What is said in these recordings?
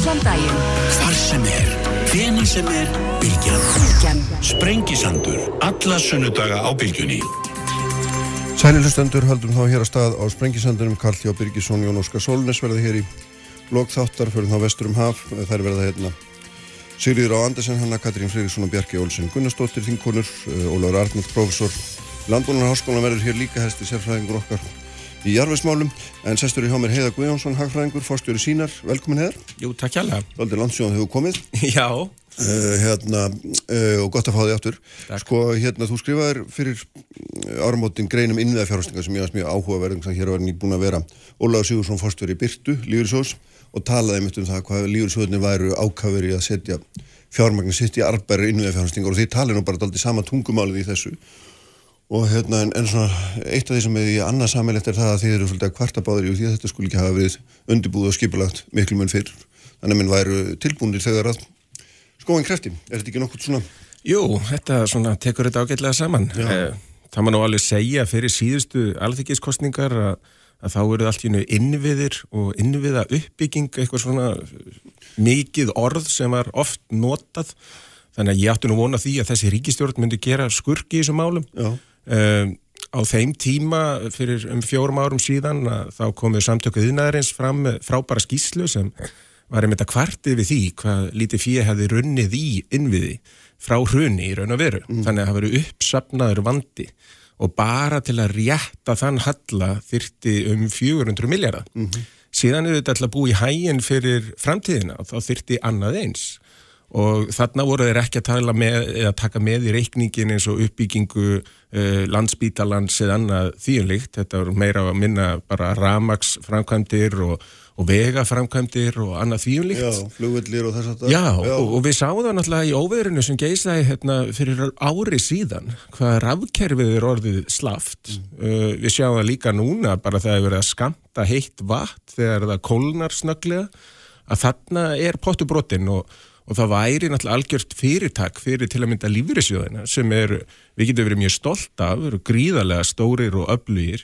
Allan daginn. Hvar sem er, hvena sem er, Bilgjan. Bilgjan. Sprengisandur, alla sunnudaga á Bilgjunni. Sælilustendur höldum þá hér að stað á Sprengisandunum Karl Hjá Birgisson, Jón Óskar Solnes verða hér í blogþáttar fyrir þá vestur um haf þær verða hérna Sigriður á Andersen, Hanna Katrín Fridriksson og Bjarki Olsen Gunnarsdóttir, Þinkonur, Ólaur Arnald, professor Landbúnarháskólan verður hér líka hesti sérfræðingur okkar í jarfismálum en sestur í hjá mér Heiða Guðjónsson, hagfræðingur, fórstjóri sínar, velkomin Heiðar. Jú, takk hjá það Aldrei landsjóðan hefur komið. Já. Uh, hérna, uh, og gott að fá því aftur. Takk. sko hérna þú skrifaðir fyrir áramótin greinum innviða fjárhástingar sem ég aðeins mjög áhugaverðum sem hér var nýbúin að vera. Ólaður Sigursson fórstur í Byrtu, Lífurisós og talaði mitt um það hvað Lífurisóðinni væru ákafur í að setja fjármagnir sitt í arbæri innviða fjárhástingar og því tali nú bara daldi sama tungumálið í þessu og hérna en, en svona eitt af því sem er í annað sammeilegt er það að þið eru svolítið að kvarta báður í því að þetta skulle ekki hafa verið undirbúð og skipulagt miklu mun fyrr. Þannig að minn væru tilbúinir þegar að skóin krefti, er þetta ekki nokkurt svona? Jú, þetta svona tekur þetta ágætlega saman. Eh, Það má nú alveg segja fyrir síðustu alþykkiskostningar að, að þá eru allt í njög innviðir og innviða uppbygging eitthvað svona mikið orð sem var oft notað. Þannig að ég átti nú vona því að þessi ríkistjórn myndi gera skurki í þessum málum. Já. Um, á þeim tíma fyrir um fjórum árum síðan þá komuð samtökuð yðnaðarins fram frábæra skýslu sem var einmitt að kvarti við því hvað lítið fyrir hefði runnið í innviði frá hruni í raun og veru. Þannig að það veri uppsapnaður vandi og bara til að rétta þann halla þyrti um 400 miljardar síðan er þetta alltaf búið í hæginn fyrir framtíðina og þá þyrti annað eins og þarna voru þeir ekki að með eða taka með í reikningin eins og uppbyggingu uh, landsbítalans eða annað þýjunlíkt, þetta voru meira að minna bara ramags framkvæmdir og, og vega framkvæmdir og annað þýjunlíkt Já, flugvillir og þess að það Já, Og, og við sáum það náttúrulega í óveðrinu sem geisaði hérna, fyrir ári síðan hvað rafkerfið er orðið slaft. Uh, við sjáum það líka núna bara það er verið að skamta heitt vatn þegar það kólnar snögglega að þarna er pottubrotinn og, og það væri náttúrulega algjört fyrirtak fyrir til að mynda lífyrirsjóðina sem er, við getum verið mjög stolt af, eru gríðarlega stórir og öflugir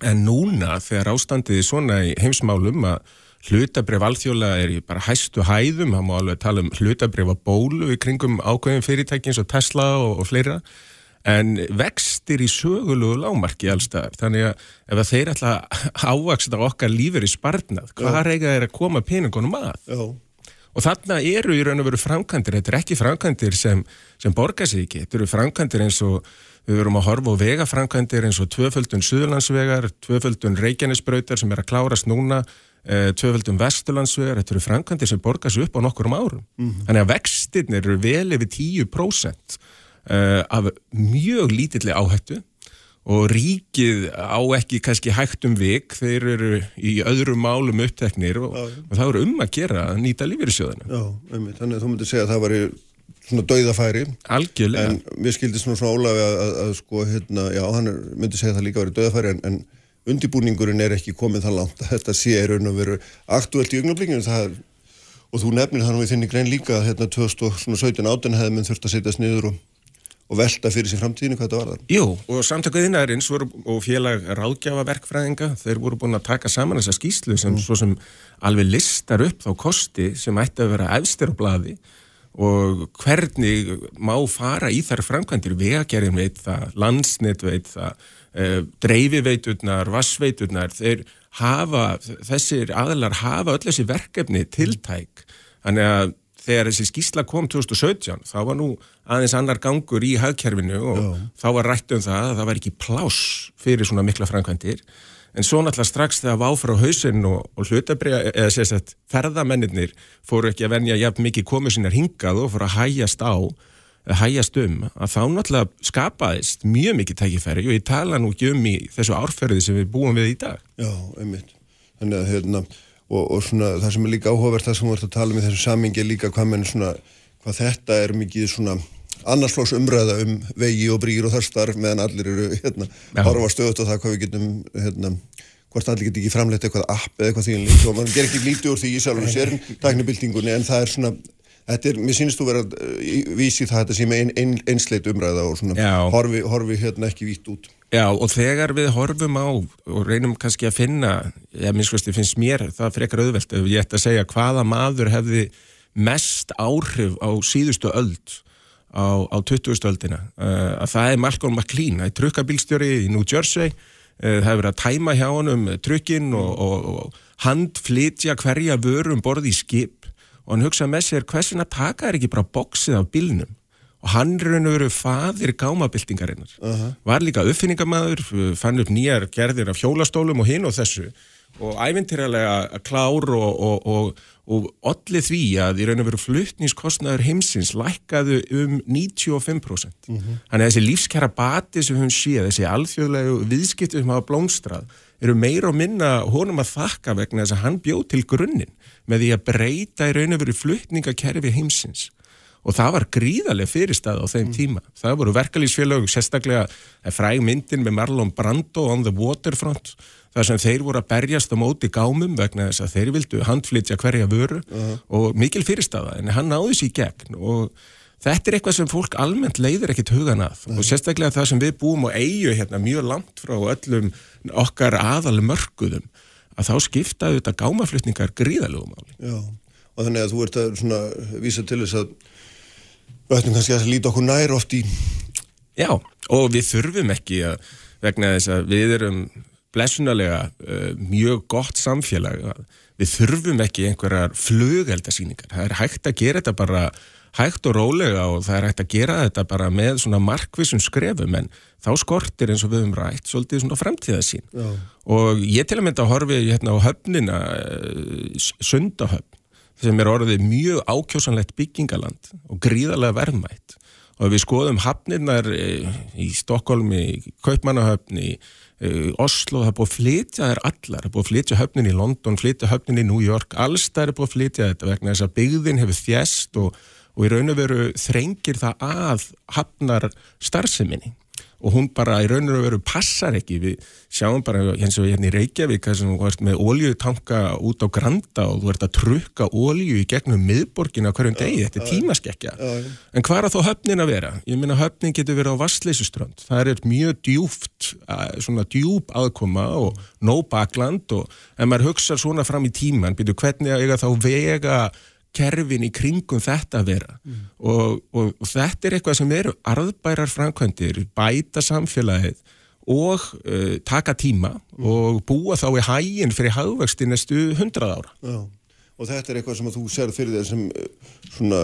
En núna þegar ástandið er svona í heimsmálum að hlutabref alþjóla er í bara hæstu hæðum, það má alveg tala um hlutabref að bólu í kringum ákveðin fyrirtæki eins og Tesla og, og fleira, en vextir í sögulugu lámarki allstaðar. Þannig að ef að þeir ætla að ávaksta okkar lífur í sparnað, hvað reyga þeir að koma peningunum að? Já, Og þarna eru í raun og veru framkvæmdir, þetta er ekki framkvæmdir sem, sem borgar sig ekki, þetta eru framkvæmdir eins og við verum að horfa á vegaframkvæmdir eins og tvöföldun Suðurlandsvegar, tvöföldun Reykjanesbrautar sem er að klárast núna, eh, tvöföldun Vesturlandsvegar, þetta eru framkvæmdir sem borgar sig upp á nokkur um árum. Þannig að vextirnir eru vel yfir 10% eh, af mjög lítilli áhættu og ríkið á ekki kannski hægt um vik, þeir eru í öðrum málum uppteknir og, og það eru um að gera að nýta lífyrirsjóðina. já, einmitt, þannig að þú myndir segja að það væri svona dauðafæri Algjörlega. en mér skildist svona svona Ólafi að, að, að sko hérna, já, hann er, myndi segja að það líka væri dauðafæri en, en undibúningurinn er ekki komið það langt að þetta sé raun og veru aktuelt í augnablikinu það er, og þú nefnir þannig við þinni grein líka að hérna 2017-18 hefði minn þurft að setjast niður og, og velta fyrir sér framtíðinu hvað þetta var þar Jú, og samtökuðinarins og félag ráðgjafaverkfræðinga, þeir voru búin að taka saman þessa skýslu sem svo sem alveg listar upp þá kosti sem ætti að vera efstir á blaði og hvernig má fara í þær framkvæmdir, vegagerðin veit það, landsnet veit það, uh, dreifiveiturnar, vassveiturnar, þeir hafa, þessir aðlar hafa öll þessi verkefni tiltæk, þannig að þegar þessi skýsla kom 2017 þá var nú aðeins annar gangur í hagkerfinu og þá var rætt um það að það var ekki pláss fyrir svona mikla framkvæmdir en svo náttúrulega strax þegar var áfra á hausinn og, og hlutabriða, eða að ferðamennir fóru ekki að venja jafn mikið komið sinnar hingað og fóru að hæjast á eða hæjast um, að þá náttúrulega skapaðist mjög mikið tækifæri og ég tala nú ekki um í þessu árferði sem við búum við í dag. Já, einmitt. Þannig að hérna, og, og svona það sem er líka áhugavert það sem við varum að tala um í þessu samingi líka hvað menn svona, hvað þetta er mikið annarsflóks umræða um vegi og brýr og þar starf meðan allir eru hérna, horfa stöðut á það hvað við getum hérna, hvort allir geti ekki framleitt eitthvað app eða eitthvað en líka og mann ger ekki lítið úr því í sjálfum sér tæknibildingunni en það er svona Þetta er, mér sínist þú vera uh, í- vísi í það að þetta með ein, ein, einsleit umræða og svona horfi, horfi hérna ekki vítt út. Já, og þegar við horfum á og reynum kannski að finna, ég minnskosti finnst mér það frekar auðvelt ef ég ætti að segja hvaða maður hefði mest áhrif á síðustu öld á, á 20. öldina, uh, að það er Malcolm McLean, það er trukkabílstjóri í New Jersey, uh, það hefur að tæma hjá honum trukkin og, og, og handflitja hverja vörum borði í skip. Og hann hugsaði með sér hversin að taka er ekki bara bóksið af bílnum og hann raun og veru fadir gámabildingarinnar uh -huh. var líka uppfinningamæður fann upp nýjar gerðir af hjólastólum og hinn og þessu og ævintýralega klár og, og, og, og allir því að í raun og veru fluttningskostnaður heimsins lækkaðu um 95% uh -huh. þannig að þessi lífskjara bati sem hún sé, þessi alþjóðlegu viðskiptu sem hafa blómstrað eru meira og minna honum að þakka vegna þess að hann bjóð til grunninn með því að breyta í raun og veru fluttningakerfi heimsins og það var gríðarlega fyrirstað á þeim mm. tíma. Það voru verkalýsfélög, sérstaklega fræg myndin með Marlon Brando on the waterfront, þar sem þeir voru að berjast á móti gámum vegna þess að þeir vildu handflytja hverja vöru uh -huh. og mikil fyrirstaða, en hann náði sér í gegn og þetta er eitthvað sem fólk almennt leiður ekkit hugan að uh -huh. og sérstaklega það sem við búum og eigu hérna mjög langt frá öllum okkar aðal mörguðum, að þá skiptaðu þetta gámaflytningar gríðalögum áli. Já, og þannig að þú ert að vísa til þess að Við ættum kannski að líta okkur nær oft í... Já, og við þurfum ekki að vegna þess að við erum blessunarlega uh, mjög gott samfélag. Við þurfum ekki einhverjar flugeldasýningar. Það er hægt að gera þetta bara hægt og rólega og það er hægt að gera þetta bara með svona markvísum skrefum en þá skortir eins og við höfum rætt svolítið svona fremtíðasín. Já. Og ég til að mynda að horfi hérna á höfnina, uh, sundahöfn sem er orðið mjög ákjósanlegt byggingaland og gríðarlega verðmætt. Og við skoðum hafnirnar eh, í Stokkólmi, Kaupmannahöfni eh, Oslo, það er búið að flytja þær allar, það er búið að flytja höfnin í London flytja höfnin í New York, alls það er búið að flytja þetta vegna þess að byggðin hefur þjæst og, og í raun og veru þrengir það að hafnar starfseminni og hún bara í raun og veru passar ekki við sjáum bara eins og hérna í Reykjavík þess að þú ert með óljutanka út á Granda og þú ert að trukka ólju í gegnum miðborgin á hverjum degi, þetta er tímaskekkja. En hvað er þá höfnin að vera? Ég minna höfnin getur verið á Vastleysuströnd það er mjög djúft svona djúp aðkoma og nóg bakland og ef maður hugsa svona fram í tíman, byrju hvernig að eiga þá vega kerfin í kringum þetta að vera mm. og, og, og þetta er eitthvað sem eru arðbærar framkvæmdir, bæta samfélagið og uh, taka tíma mm. og búa þá í hæginn fyrir hagvexti næstu hundrað ára. Já. Og þetta er eitthvað sem að þú serð fyrir þér sem uh, svona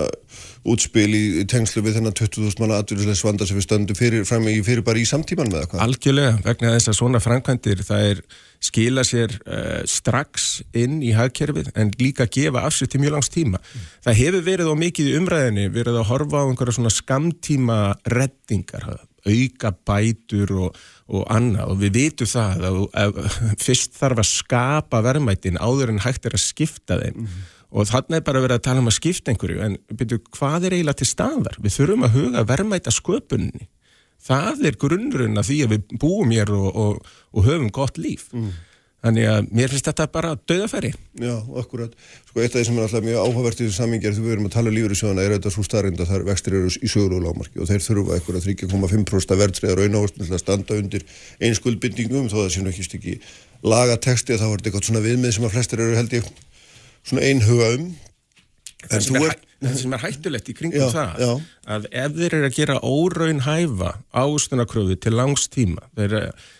útspil í, tengslu við þennan 20.000 manna atvinnulegs vanda sem við stöndum fyrir, fram í fyrir bara í samtíman með eitthvað. Algjörlega, vegna þess að svona framkvæmdir það er skila sér uh, strax inn í hagkerfið en líka gefa afsett til mjög langs tíma. Mm. Það hefur verið á mikið í umræðinni, verið að horfa á einhverja svona skamtíma reddingar, auka bætur og, og annað og við vitum það að, að, að fyrst þarf að skapa verðmætin áður en hægt er að skipta þeim mm. og þannig er bara verið að tala um að skipta einhverju en byrju, hvað er eiginlega til staðar? Við þurfum að huga verðmæta sköpunni það er grunnurinn að því að við búum hér og, og, og höfum gott líf mm. Þannig að mér finnst þetta bara döðafæri Já, akkurat, sko eitt af því sem er alltaf mjög áhugavert í þessu samingjar þegar við erum að tala um lífur í sjóðana er þetta svo starrind að þar vextir eru í sögur og lámarki og þeir þurfa eitthvað að 3,5% verðsreðar auðnáðust með að standa undir einskuldbindingum þó það sé nú ekki lagateksti og þá er þetta eitthvað svona viðmið sem að flestir eru held ég svona einhuga um það sem, er, það sem er hættulegt í kringum já, það já. að ef þeir eru að gera óraun hæfa ástunarkröfu til langs tíma þeir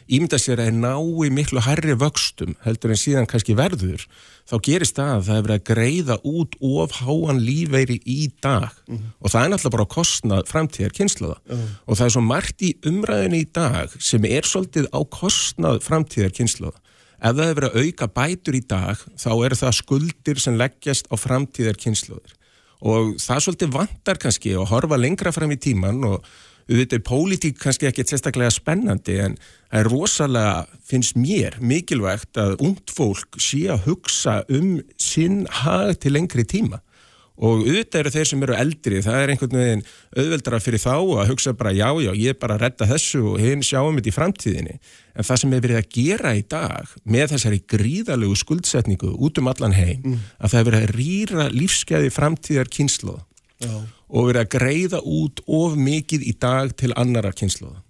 ímynda sér að þeir ná í miklu herri vöxtum heldur en síðan kannski verður þá gerist það að það er verið að greiða út of háan lífeyri í dag mm -hmm. og það er náttúrulega bara að kostna framtíðar kynnslóða uh -huh. og það er svo margt í umræðinu í dag sem er svolítið á kostnað framtíðar kynnslóða ef það hefur verið að auka bætur í dag þá eru það skuldir sem leggjast á framtíðar kynsluður og það svolítið vantar kannski að horfa lengra fram í tíman og auðvitað er pólitík kannski ekki sérstaklega spennandi en það er rosalega, finnst mér, mikilvægt að ungd fólk sé að hugsa um sinn hag til lengri tíma og auðvitað eru þeir sem eru eldri, það er einhvern veginn auðveldara fyrir þá að hugsa bara já, já, ég er bara að redda þessu og hinn sjáum þetta í framtíðinni. En það sem hefur verið að gera í dag með þessari gríðalögu skuldsetningu út um allan heim, mm. að það hefur verið að rýra lífskeiði framtíðar kynsloða og verið að greiða út of mikið í dag til annara kynsloða.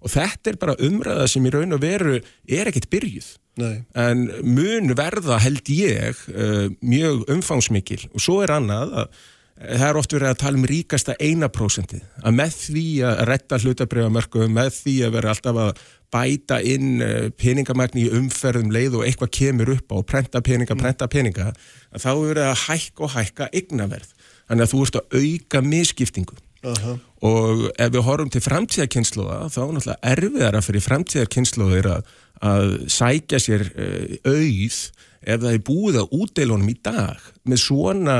og þetta er bara umræða sem í raun og veru er ekkit byrjuð Nei. en mun verða held ég uh, mjög umfangsmikil. Og svo er annað að eh, það er oft verið að tala um ríkasta eina prósentið. Að með því að retta hlutabriðamörku, með því að vera alltaf að bæta inn uh, peningamagni í umferðum leið og eitthvað kemur upp á og prenta peninga, prenta peninga að þá er verið að hækka og hækka eignaverð. Þannig að þú ert að auka misskiptingu. Aha. og ef við horfum til framtíðarkynsluða þá er náttúrulega erfiðara fyrir framtíðarkynsluðir að, að sækja sér uh, auð ef það er búið á útdeilunum í dag með svona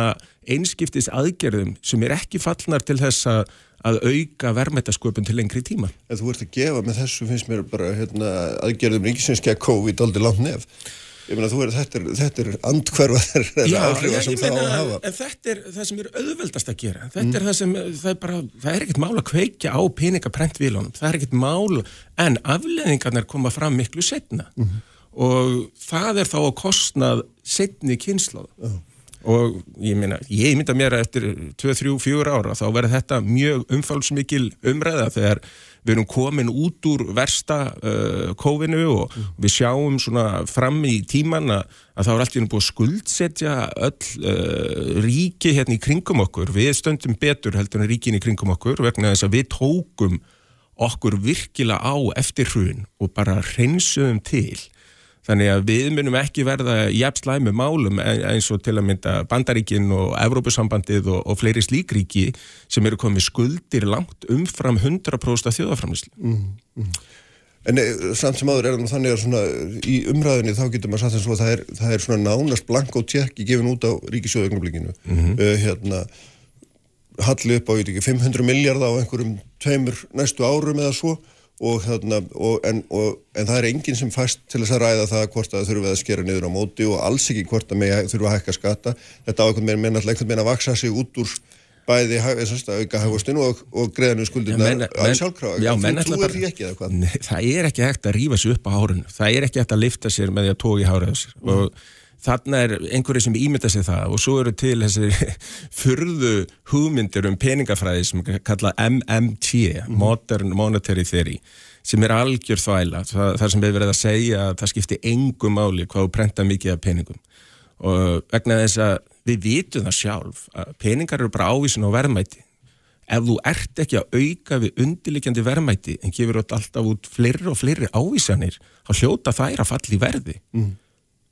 einskiptis aðgerðum sem er ekki fallnar til þess að, að auka verðmættasköpun til lengri tíma. En þú ert að gefa með þessu finnst mér bara hérna, aðgerðum ríkisinskja COVID aldrei langt nef ég meina þú er, þetta er, þetta er andkverfaðar eða áhrifa sem það á að hafa. En þetta er það sem er auðveldast að gera. Þetta mm. er það sem, það er bara, það er ekkert mál að kveikja á peningaprentvílunum. Það er ekkert mál, en afleðingarnir koma fram miklu setna. Mm. Og það er þá að kostnað setni kynsláð. Mm. Og ég minna, ég mynda mér að eftir 2, 3, 4 ára þá verður þetta mjög umfálsmikil umræða þegar við erum komin út úr versta uh, kófinu og mm. við sjáum svona fram í tíman að, að það er alltaf búið að skuldsetja öll uh, ríki hérna í kringum okkur, við stöndum betur heldur en ríkin í kringum okkur vegna þess að við tókum okkur virkilega á eftir hrun og bara hreinsuðum til Þannig að við munum ekki verða jafnslæmi málum e- eins og til að mynda Bandaríkin og Evrópusambandið og, og fleiri slíkríki sem eru komið skuldir langt umfram 100% þjóðaframlislu. Mm, mm. En e, samt sem áður er það þannig að svona, í umræðinni þá getur maður satt eins og það er, það er svona nánast blank og tjekki gefin út á ríkisjóðugnablikinu. Mm -hmm. uh, hérna, halli upp á, ég veit ekki, 500 miljard á einhverjum tveimur næstu árum eða svo og, þarna, og, en, og, en það er enginn sem fæst til þess að ræða það hvort að þurfum við að skera niður á móti og alls ekki hvort að við þurfum að hækka skata þetta á einhvern veginn meina alltaf einhvern veginn að vaksa sig út úr bæði auka hafustinu og, og greiðanu skuldina að sjálfkrafa þú er því ekki eða hvað? Nei, það er ekki hægt að rýfa sér upp á hárun það er ekki hægt að lifta sér með því að tóki háraðu sér mm. og Þannig er einhverju sem ímynda sig það og svo eru til þessi fyrðu hugmyndir um peningafræði sem kalla MMT, mm. Modern Monetary Theory, sem er algjör þvæla. Það, það sem við verðum að segja að það skiptir engum máli hvað þú prenta mikið af peningum. Og vegna þess að við vitum það sjálf að peningar eru bara ávísin á verðmæti. Ef þú ert ekki að auka við undirlikjandi verðmæti en gefur alltaf út fleiri og fleiri ávísanir, þá hljóta þær að falli verði. Mm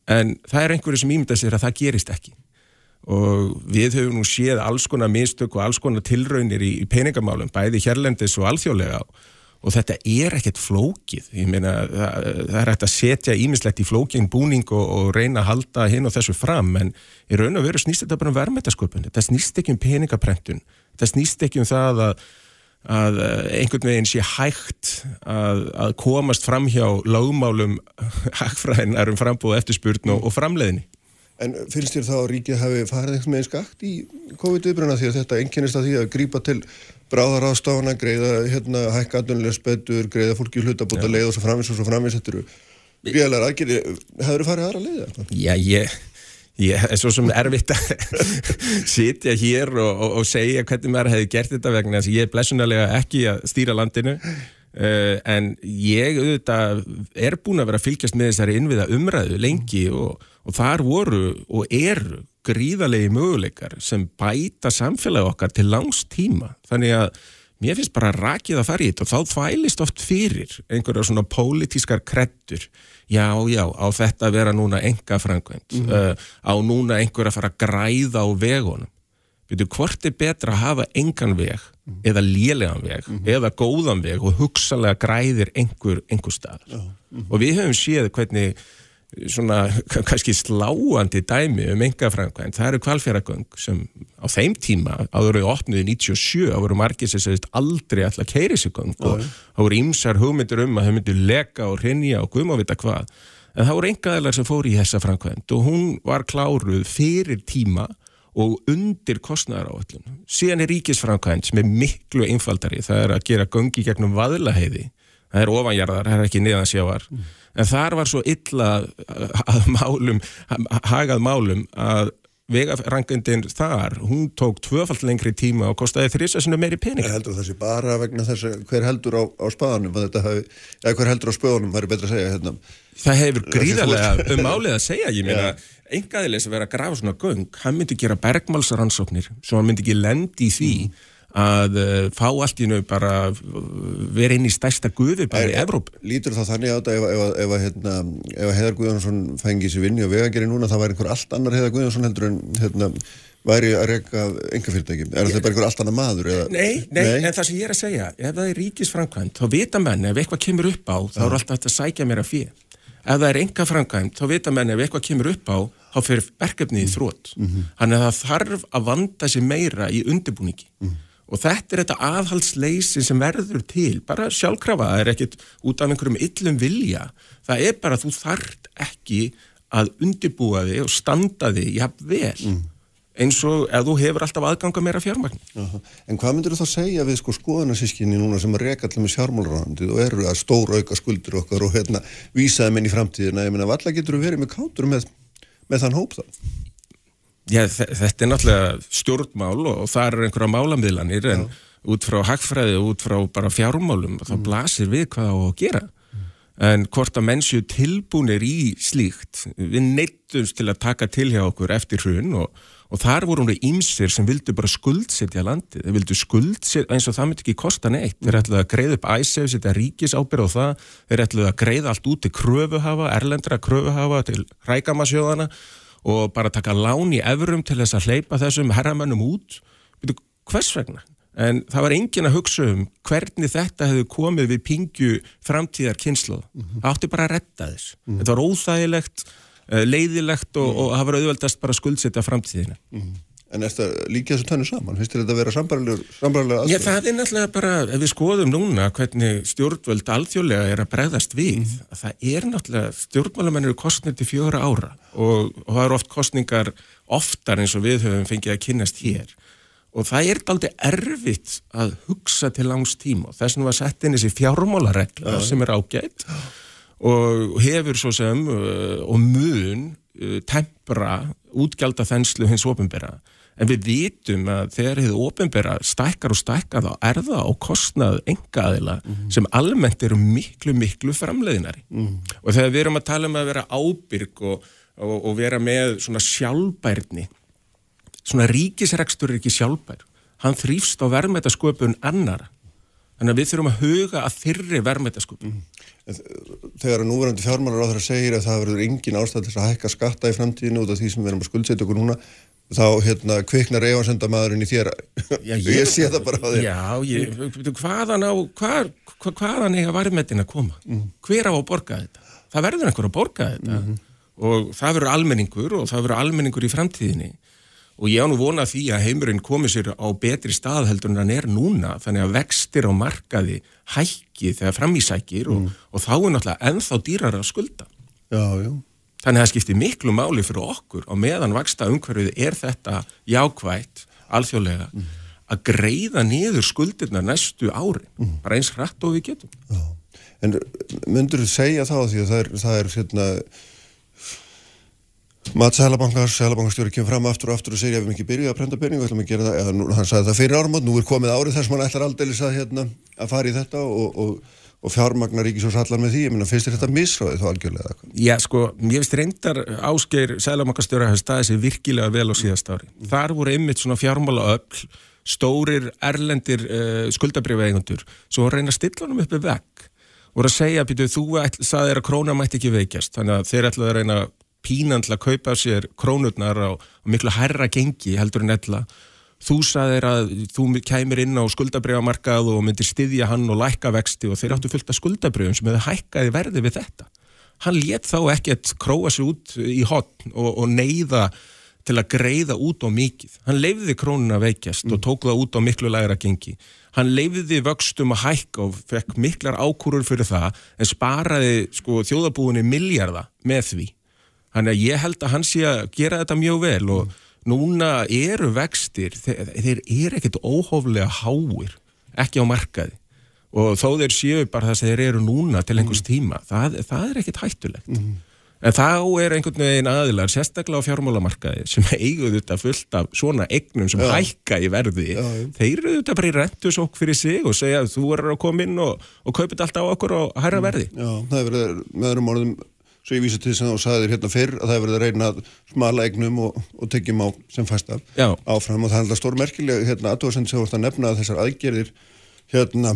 en það er einhverju sem ímynda sér að það gerist ekki. Og við höfum nú séð alls konar mistök og alls konar tilraunir í, í peningamálum, bæði hérlendis og alþjóðlega. Og þetta er ekkert flókið, ég meina það, það er hægt að setja ímislegt í flókin búning og, og reyna að halda hinn og þessu fram, en í raun og veru snýst þetta bara um verðmættasköpun, þetta snýst ekki um peningaprentun, þetta snýst ekki um það að að eh, einhvern veginn sé hægt að, að komast fram hjá lágmálum hagfræðinar um frambúð eftirspurn og, og framleiðinni. En finnst þér þá að ríkið hafi farið eitthvað með skakt í COVID-19 því að þetta enginnist að því að grípa til bráðarástafana, greiða hérna, hækka aðunlega spettur, greiða fólki hlutabóta leið og svo framins og svo framins, þetta eru ríðalega aðgerði, hefur þið farið aðra leiða? Já, ég Ég er svo sem erfitt að sitja hér og, og, og segja hvernig maður hefði gert þetta vegna þess að ég er blessunarlega ekki að stýra landinu. Uh, en ég auðvitað er búin að vera að fylgjast með þessari innviða umræðu lengi og, og þar voru og eru gríðalegi möguleikar sem bæta samfélagi okkar til langs tíma. Þannig að mér finnst bara rakið að fara í þetta og þá þvælist oft fyrir einhverja svona pólitískar krettur já, já, á þetta vera núna enga frangvend, mm -hmm. uh, á núna einhverja að fara að græða á vegunum veitu, hvort er betra að hafa engan veg, mm -hmm. eða lélegan veg mm -hmm. eða góðan veg og hugsalega græðir einhver, einhver stað og við höfum séð hvernig svona kannski sláandi dæmi um enga framkvæm, það eru kvalfjöragöng sem á þeim tíma áður við opniði 97, þá voru margir sem segist aldrei alltaf keiri sig göng og þá voru ímsar hugmyndir um að þau myndu leka og rinja og guðma vita hvað. En það voru engaðilar sem fór í þessa framkvæmt og hún var kláruð fyrir tíma og undir kostnæðar á öllum síðan er ríkisframkvæmt sem er miklu einfaldari, það er að gera göngi gegnum vaðlaheiði, það er ofanjarðar, það er ekki niðansjávar mm. En þar var svo illa að málum, hagað málum að vegarangundin þar, hún tók tvöfald lengri tíma og kostiði þrýsasinu meiri pening. Ég heldur þessi bara vegna þess að hver heldur á, á spaðanum, hafi, eða hver heldur á spöðunum, væri betra að segja hérna. Það hefur gríðarlega um álið að segja, ég meina, engaðileg sem verið að grafa svona göng, hann myndi gera bergmálsaransóknir, svo hann myndi ekki lendi í því. Mm að uh, fá allt í nau bara uh, vera inn í stærsta guði bara í Evróp. Lítur þá þannig á þetta ef, ef, ef, hérna, ef Heðar Guðjónsson fengi sér vinni og vegangeri núna það væri einhver allt annar Heðar Guðjónsson heldur en hérna, væri að reyka enga fyrirtækjum. Er þetta bara einhver allt annar maður? Eða? Nei, nei, nei, en það sem ég er að segja, ef það er ríkisframkvæmt, þá vita menn ef eitthvað kemur upp á, þá er alltaf þetta að sækja mér að fyrir. Ef það er enga framkvæmt, þá vita menn ef eitthvað kemur upp á, þá fyrir verkefnið í þrótt. Mm -hmm. Þannig að það þarf að vanda sig meira í undirbúningi. Mm -hmm og þetta er þetta aðhalsleysi sem verður til, bara sjálfkrafa það er ekkit út af einhverjum yllum vilja það er bara að þú þart ekki að undibúa þig og standa þig jafn vel mm. eins og ef þú hefur alltaf aðganga meira fjármagn Aha. En hvað myndir þú þá segja við sko skoðanarsískinni núna sem að reka allir með sjármálurandi og eru að stóra auka skuldur okkar og hérna vísaði minn í framtíðina, ég meina valla getur þú verið með kátur með, með þann hóp þá? Já, þetta er náttúrulega stjórnmál og, og það eru einhverja málamiðlanir en Já. út frá hagfræði og út frá bara fjármálum þá mm. blasir við hvað á að gera mm. en hvort að mennsju tilbúinir í slíkt við neittumst til að taka til hjá okkur eftir hrun og, og þar vorum við ímsir sem vildu bara skuldsetja landi þeir vildu skuldsetja eins og það myndi ekki kosta neitt þeir ætlaði að greiða upp æsef setja ríkisábyrð á það þeir ætlaði að greiða allt út til kröfuhafa, erlendra kröfuhafa til rækamasjóðana og bara taka lán í efrum til þess að hleypa þessum herramönnum út hvers vegna? En það var engin að hugsa um hvernig þetta hefði komið við pingju framtíðar kynslu. Mm -hmm. Það átti bara að retta þess. Mm -hmm. Þetta var óþægilegt, eh, leiðilegt og, mm -hmm. og það var auðveldast bara að skuldsetja framtíðina. En er þetta líka þessu tönnu saman? Finnst þetta að vera sambarlega aðstöð? Já, það er náttúrulega bara, ef við skoðum núna hvernig stjórnvöld alþjóðlega er að bregðast við, mm. það er náttúrulega, stjórnvöldamenn eru kostnir til fjóra ára og, og það eru oft kostningar oftar eins og við höfum fengið að kynast hér og það er aldrei erfitt að hugsa til langs tíma og þess að var sett inn þessi fjármálaregla sem er ágætt og hefur svo sem uh, og mun uh, tempra útgjald af þenslu hins ofinbera en við vitum að þegar þið ofinbera stækkar og stækkar þá er það á kostnað engaðila mm sem almennt eru miklu, miklu framleiðinari mm og þegar við erum að tala um að vera ábyrg og, og, og vera með svona sjálfbærni svona ríkisrekstur er ekki sjálfbær. Hann þrýfst á verðmætasköpun annara þannig að við þurfum að huga að þyrri verðmætasköpun. Mm -hmm. Þegar að núverandi fjármálar á að segja að það verður engin ástæð til að hækka skatta í framtíðinu út af því sem við erum að skuldsetja okkur núna þá hérna kviknar efansendamæðurinn í þér. Já, ég, ég sé það bara á þér. Já, ég, hvaðan á hvað, hvaðan eiga varmetin að koma? Mm. hver á að borga þetta? Það verður einhver að borga þetta. Mm -hmm. og það verður almenningur og það verður almenningur í framtíðinni. Og ég á nú vona því að heimurinn komi sér á betri stað heldur en hann er núna þannig að vextir á markaði hækki þegar framísækir mm. og, og þá er náttúrulega ennþá dýrar að skulda. Já, já Þannig að það skiptir miklu máli fyrir okkur og meðan vaksta umhverfið er þetta jákvægt, alþjóðlega, mm. að greiða niður skuldirna næstu ári, mm. bara eins hratt og við getum. Já. En myndur þú segja þá því að það er, það er hérna, Mats Sælabankars, Sælabankastjóri kemur fram aftur og aftur og segir að við mikið byrjuðum að prenta pening og ætlum að gera það, eða nú, hann sagði það fyrir árum og nú er komið árið þess að mann ætlar aldrei að, hérna, að fara í þetta og, og og fjármagnar Ríkisjós allar með því, ég minna, finnst þetta misráðið þá algjörlega? Já, sko, ég finnst reyndar áskeir sælamakastjóra að staði sér virkilega vel á síðast ári. Mm. Þar voru einmitt svona fjármála öll, stórir, erlendir uh, skuldabriðveigundur, svo reyna að stilla hann upp með vekk, voru að segja, býtu, þú sagði þér að króna mætti ekki veikjast, þannig að þeir ætlaði að reyna pínandla að kaupa sér krónurnar á, á miklu herra gengi heldur en ella þú saðir að þú kæmir inn á skuldabriðamarkað og myndir styðja hann og lækka vexti og þeir áttu fullt af skuldabriðum sem hefur hækkaði verði við þetta. Hann let þá ekkert króa sér út í hotn og, og neyða til að greiða út á mikið. Hann leifiði krónuna veikjast mm. og tók það út á miklu lægra gengi. Hann leifiði vöxtum að hækka og fekk miklar ákúrur fyrir það en sparaði sko, þjóðabúinni miljarda með því. Þannig að ég held að hann sé að gera þetta mjög vel og mm núna eru vextir, þeir, þeir eru ekkert óhóflega háir, ekki á markaði og þó þeir séu bara það sem þeir eru núna til einhvers mm. tíma, það, það er ekkert hættulegt. Mm. En þá er einhvern veginn aðilar, sérstaklega á fjármálamarkaði, sem eiguðu þetta fullt af svona eignum sem Já. hækka í verði. Já. Þeir eru þetta bara í rentusók fyrir sig og segja að þú er að koma inn og, og kaupa þetta allt á okkur og hæra verði. Já, það er verið, með öðrum orðum, svo ég vísa til þess að þú sagði þér hérna fyrr, að það er verið að reyna að smala eignum og, og tekjum á sem fæsta Já. áfram og það er alltaf stór merkilega, hérna, aðtóðsend sem þú ert að nefna að þessar aðgerðir, hérna,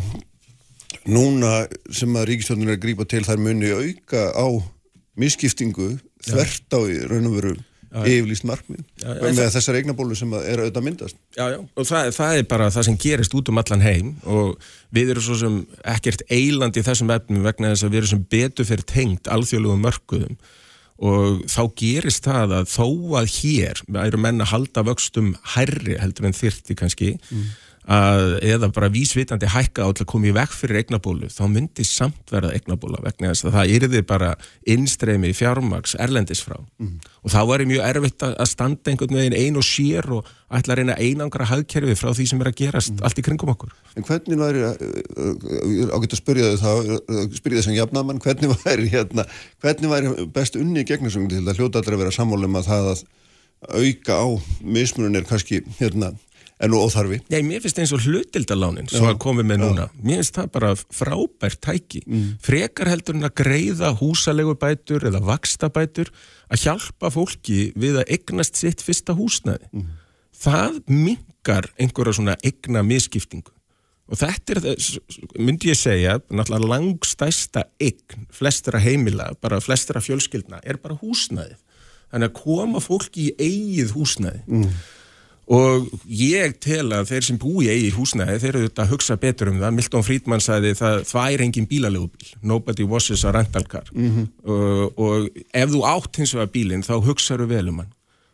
núna sem að ríkistjóðin er að grípa til þær muni auka á misskiptingu þvert á í raun og veru yfirlýst markmið með þessar eignabólu sem er auðvitað að myndast. Já, já, og það, það er bara það sem gerist út um allan heim og við erum svo sem ekkert eiland í þessum efnum vegna þess að við erum sem betur fyrir tengt alþjóðlegum mörkuðum. Og þá gerist það að þó að hér eru menn að halda vöxtum hærri heldur en þyrti kannski að, eða bara vísvitandi hækka á til að koma í vekk fyrir eignabólu þá myndi samt verða eignabóla vegna þess að það yrði bara innstreymi fjármaks erlendis frá. Og þá væri mjög erfitt að standa einhvern veginn ein og sér og ætla að reyna einangra hagkerfi frá því sem er að gerast allt í kringum okkur. En hvernig væri, ágætt að spyrja þau þá, spyrja þessum jafnamann, hvernig væri, hérna, hvernig væri best unni gegn þessum til að hljóta allir að vera sammálum að það að auka á mismunum er kannski, hérna, enn og óþarfi. Já, mér finnst eins og hlutildalánin sem að komið með núna, mér finnst það bara frábært tæki, frekar heldur en að greiða húsalegu bætur eða vaksta bætur að hjálpa fólki við að eignast sitt fyrsta húsnæði. Það mingar einhverja svona eigna miskiptingu og þetta er, þess- myndi ég segja náttúrulega langstæsta eign flestra heimila, bara flestra fjölskyldna er bara húsnæðið. Þannig að koma fólki í eigið húsnæði og ég tel að þeir sem búi í húsnæði, þeir eru þetta að hugsa betur um það. Milton Friedman sagði það þvær engin bílalögubíl, nobody washes a rental car. Og, og ef þú átt hins vegar bílinn þá hugsaðu vel um hann.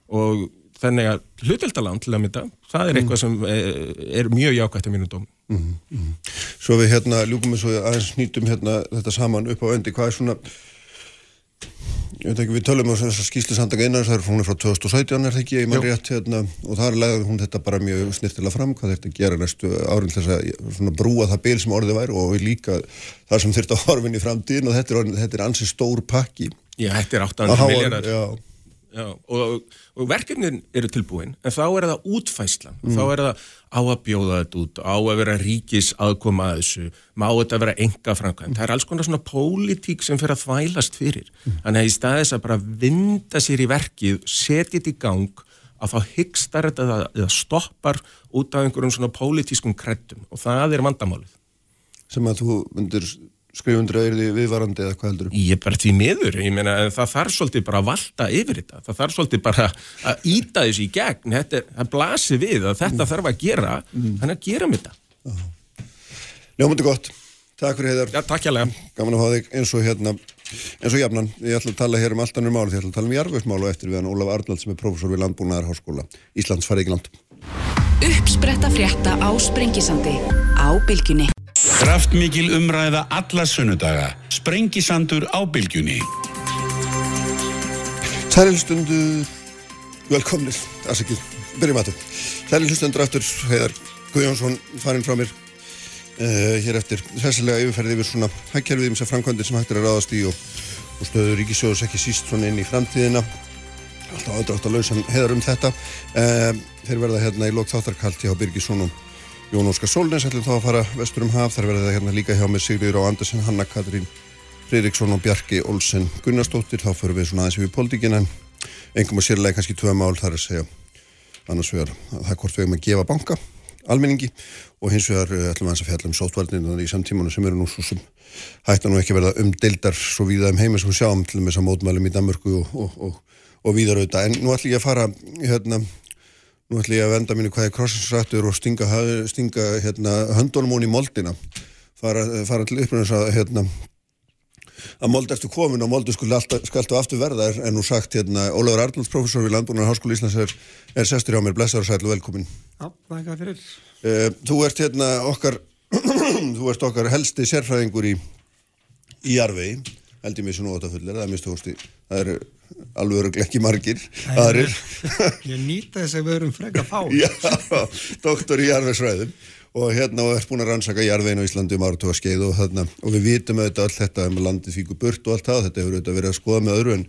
Og þannig að hluteldalán til að mynda, það er eitthvað sem eh, er mjög jákvæmt að mínu dóm Svo við hérna ljúkum við svo aðeins nýtum hérna þetta saman upp á öndi, hvað er svona, ég veit ekki, við tölum um þessar skýslu sandaka einar, það er hún er frá 2017 er það ekki, ég maður rétt hérna og það er leiðið hún þetta bara mjög snirtilega fram, hvað þetta gera næstu árin þess að brúa það bil sem orðið væri og líka það sem þurft að horfin í framtíðin og þetta er, þetta er ansi stór pakki. Já, þetta er Að 800 háa- miljardar Já, Já, og, og verkefnin eru tilbúin en þá er það útfæslan þá er það á að bjóða þetta út á að vera ríkis aðkoma að þessu má þetta vera enga framkvæmt það er alls konar svona pólitík sem fyrir að þvælast fyrir. Þannig að í staðis að bara vinda sér í verkið setja þetta í gang að þá hyggstar þetta eða- eða stoppar út af einhverjum svona pólitískum kreddum. Og það er vandamálið. Sem að þú myndir skrifundur að er því viðvarandi eða hvað heldur Ég er bara því miður, ég meina það þarf svolítið bara að valda yfir þetta, það þarf svolítið bara að íta þessu í gegn, þetta er, það blasir við að þetta þarf að gera, þannig að gera með þetta. Ljómandi gott, takk fyrir heiðar. Já, takk hjá Gaman að hafa þig eins og hérna eins og jafnan, ég ætla að tala hér um allt annur mál. Því ég ætla að tala um jarfusmál og eftir við hann Ólaf Arnald sem er prófessor við Landbúnaðarháskóla Íslands Uppspretta frétta á Sprengisandi á Bylgjunni. Kraftmikil umræða alla sunnudaga. Sprengisandur á bylgjunni. Sælilustundu velkomnir, afsakið, byrjum að þetta Sælilustundur aftur, heiðar Guðjónsson farinn frá mér uh, hér eftir sessilega yfirferði yfir svona hækkerfið um sér framkvæmdir sem hægt er að ráðast í og, og stöður ríkisjóðs ekki síst svona inn í framtíðina. Alltaf aðdrátt að lausa heiðar um þetta. Uh, þeir verða hérna í lók þáttarkalt hjá Birgisson og Jón Óskar Solnes ætlum þá að fara vestur um haf. Þar verða það hérna líka hjá með Sigriður og Andersen Hanna Katrín Fridriksson og Bjarki Olsen Gunnarsdóttir, þá förum við svona aðeins yfir pólitíkina en engum að sérlega kannski tvö mál þar að segja. Annars vegar að það er hvort við eigum að gefa banka almenningi og hins vegar eh, ætlum við aðeins að fjalla um sótvarnir í samtímanu sem eru nú svo sem hætta nú ekki verða umdeildar svo víða um heimi sem við sjáum til þess að mótmælum í Danmörku og, og, og, og víðar auðvitað. En nú ætlum ég að fara hérna Nú ætlum ég að venda mínu hvað er krossinsrættur og stinga, stinga hérna, höndunum hún í moldina. Fara, fara til uppröðins að, hérna, að mold eftir komin og moldu skulle alltaf, aftur verða er, er nú sagt hérna, Ólafur Arnolds, professor við Landbúnar Háskóla Íslands er, er sestur hjá mér, blessaður og sæl og velkomin. Já, þakka fyrir. Uh, þú ert hérna okkar, þú ert okkar helsti sérfræðingur í, í jarvegi, held ég mér sem nú átt að fullir, það er alveg eru ekki margir aðrir. Ég nýta þess að við erum freka fá Já, doktor í jarðvegsfræðum. Og hérna og er búin að rannsaka jarðvegin á Íslandi um áratóa skeið og þarna. Og við vitum auðvitað allt þetta um landið fíku burt og allt það, þetta hefur auðvitað verið að skoða með öðru en,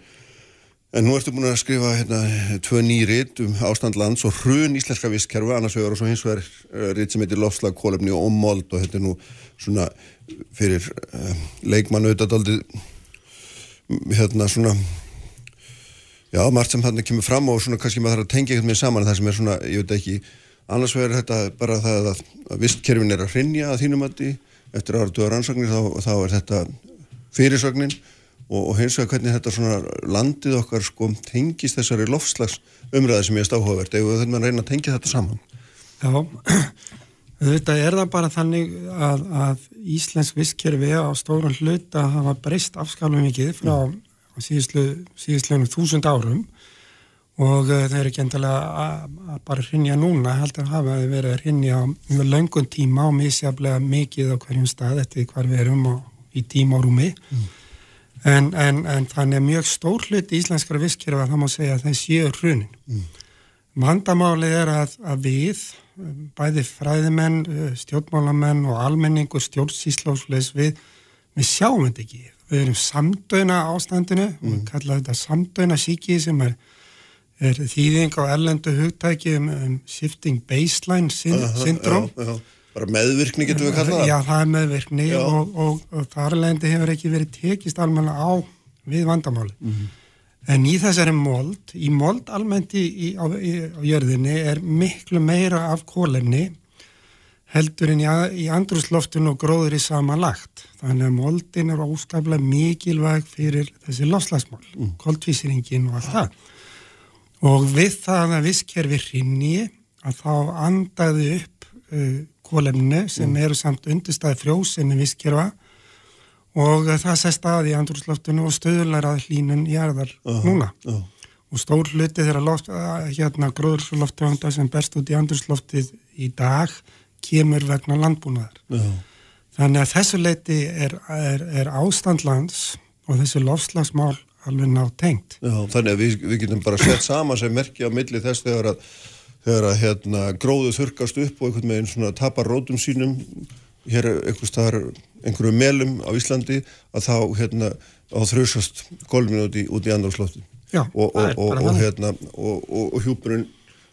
en nú ertu búin að skrifa hérna tvö nýrit um ástand lands og hrun íslenska visskerfa annars vegar og svo hins vegar uh, rit sem heitir lofslag, kólefni og mold. Og þetta er nú svona fyrir uh, leikmann auðvitað aldrei hérna svona já, margt sem þarna kemur fram og svona kannski maður þarf að tengja eitthvað með saman það sem er svona, ég veit ekki annars vegar þetta bara það að, að vistkerfin er að hrinja að þínum að því eftir áratuga rannsóknir þá, þá er þetta fyrirsögnin og, og hins vegar hvernig þetta svona landið okkar sko tengist þessari lofslags umræði sem ég er stáhugavert eða þetta maður reyna að tengja þetta saman? Já, þetta er það bara þannig að, að Íslensk visskerfi á stóran hluta hafa breyst afskalum mikið frá síðustlegum þúsund árum og uh, það er ekki endilega að bara hrinja núna, heldur að hafa verið að hrinja mjög langun tíma og misjaflega mikið á hverjum stað eftir hvar við erum í tíma og rúmi mm. en, en, en þannig að mjög stór hlut í íslenskara visskjörfa það má segja að það séu hrunin mm. Vandamálið er að, að við bæði fræðimenn, stjórnmálamenn og almenningur stjórnsíslásleis við, við sjáum þetta ekki við erum samdöina ástandinu mm. og við kallaðum þetta samdöina síki sem er er þýðing á erlendu hugtæki um, um shifting baseline syndrom. Uh -huh, bara meðvirkni getur við kallað? Já, það er meðvirkni og, og, og þar alveg hefur ekki verið tekist almenna á við vandamáli. Mm -hmm. En í þessari mold, í mold almennt í, í, á, í, á jörðinni er miklu meira af kólefni heldur en í, í andrúsloftun og gróður í sama lagt. Þannig að moldin er óskaplega mikilvæg fyrir þessi lofslagsmál, mm. koldvísiringin og allt það og við það að visskerfi hrinni að þá andaði upp uh, kólefninu sem mm. eru samt undirstaði frjósemi visskerfa og það sest að í andrúrsloftinu og stöðlar að hlínun í erðar uh -huh, núna uh -huh. og stór hluti þeirra loft, hérna gróðursloftegunda sem berst út í andrúrsloftið í dag kemur vegna landbúnaðar -huh. þannig að þessu leiti er, er, er ástandlands og þessu lofslagsmál alveg ná tengt. Já, þannig að við, við getum bara sett saman sem merki á milli þess þegar að, þegar að hérna, gróðu þurkast upp og einhvern veginn svona tapar rótum sínum hér einhvers staðar einhverju melum á Íslandi að þá hérna á þrjusast kolmin út í, í andrúrslóttin og, og, og, og hérna og hjúpurinn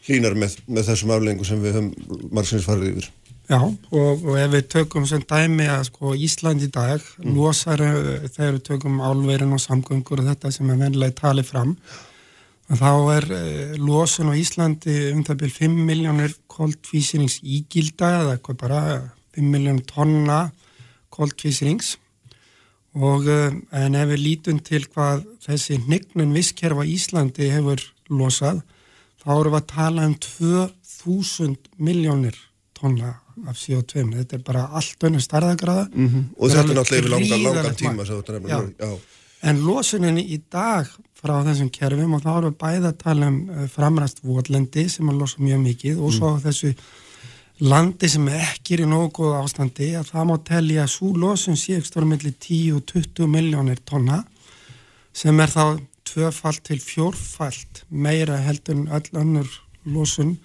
hlínar með, með þessum aflengu sem við höfum margsins farið yfir. Já, og, og ef við tökum sem dæmi að sko Ísland í dag mm. losar eh, þegar við tökum álverðin og samgöngur og þetta sem er vennilega talið fram þá er eh, losun á Íslandi um það byrjum 5 miljónir koldvísirings ígilda eða eitthvað bara 5 miljónir tonna koldvísirings og eh, en ef við lítum til hvað þessi hnygnun visskerfa Íslandi hefur losað þá erum við að tala um 2000 miljónir tonna af CO2 þetta er bara allt önnu starðagraða mm -hmm. og þetta er náttúrulega yfir langan, langan tíma já. Já. en losuninni í dag frá þessum kerfum og þá erum við bæða að tala um uh, framræst votlendi sem að losa mjög mikið og svo mm. þessu landi sem ekki er í nógu ástandi að það má telja að svo losun sé ekki stórum millir 10-20 miljónir tonna sem er þá tvöfalt til fjórfalt meira heldur en öll önnur losun.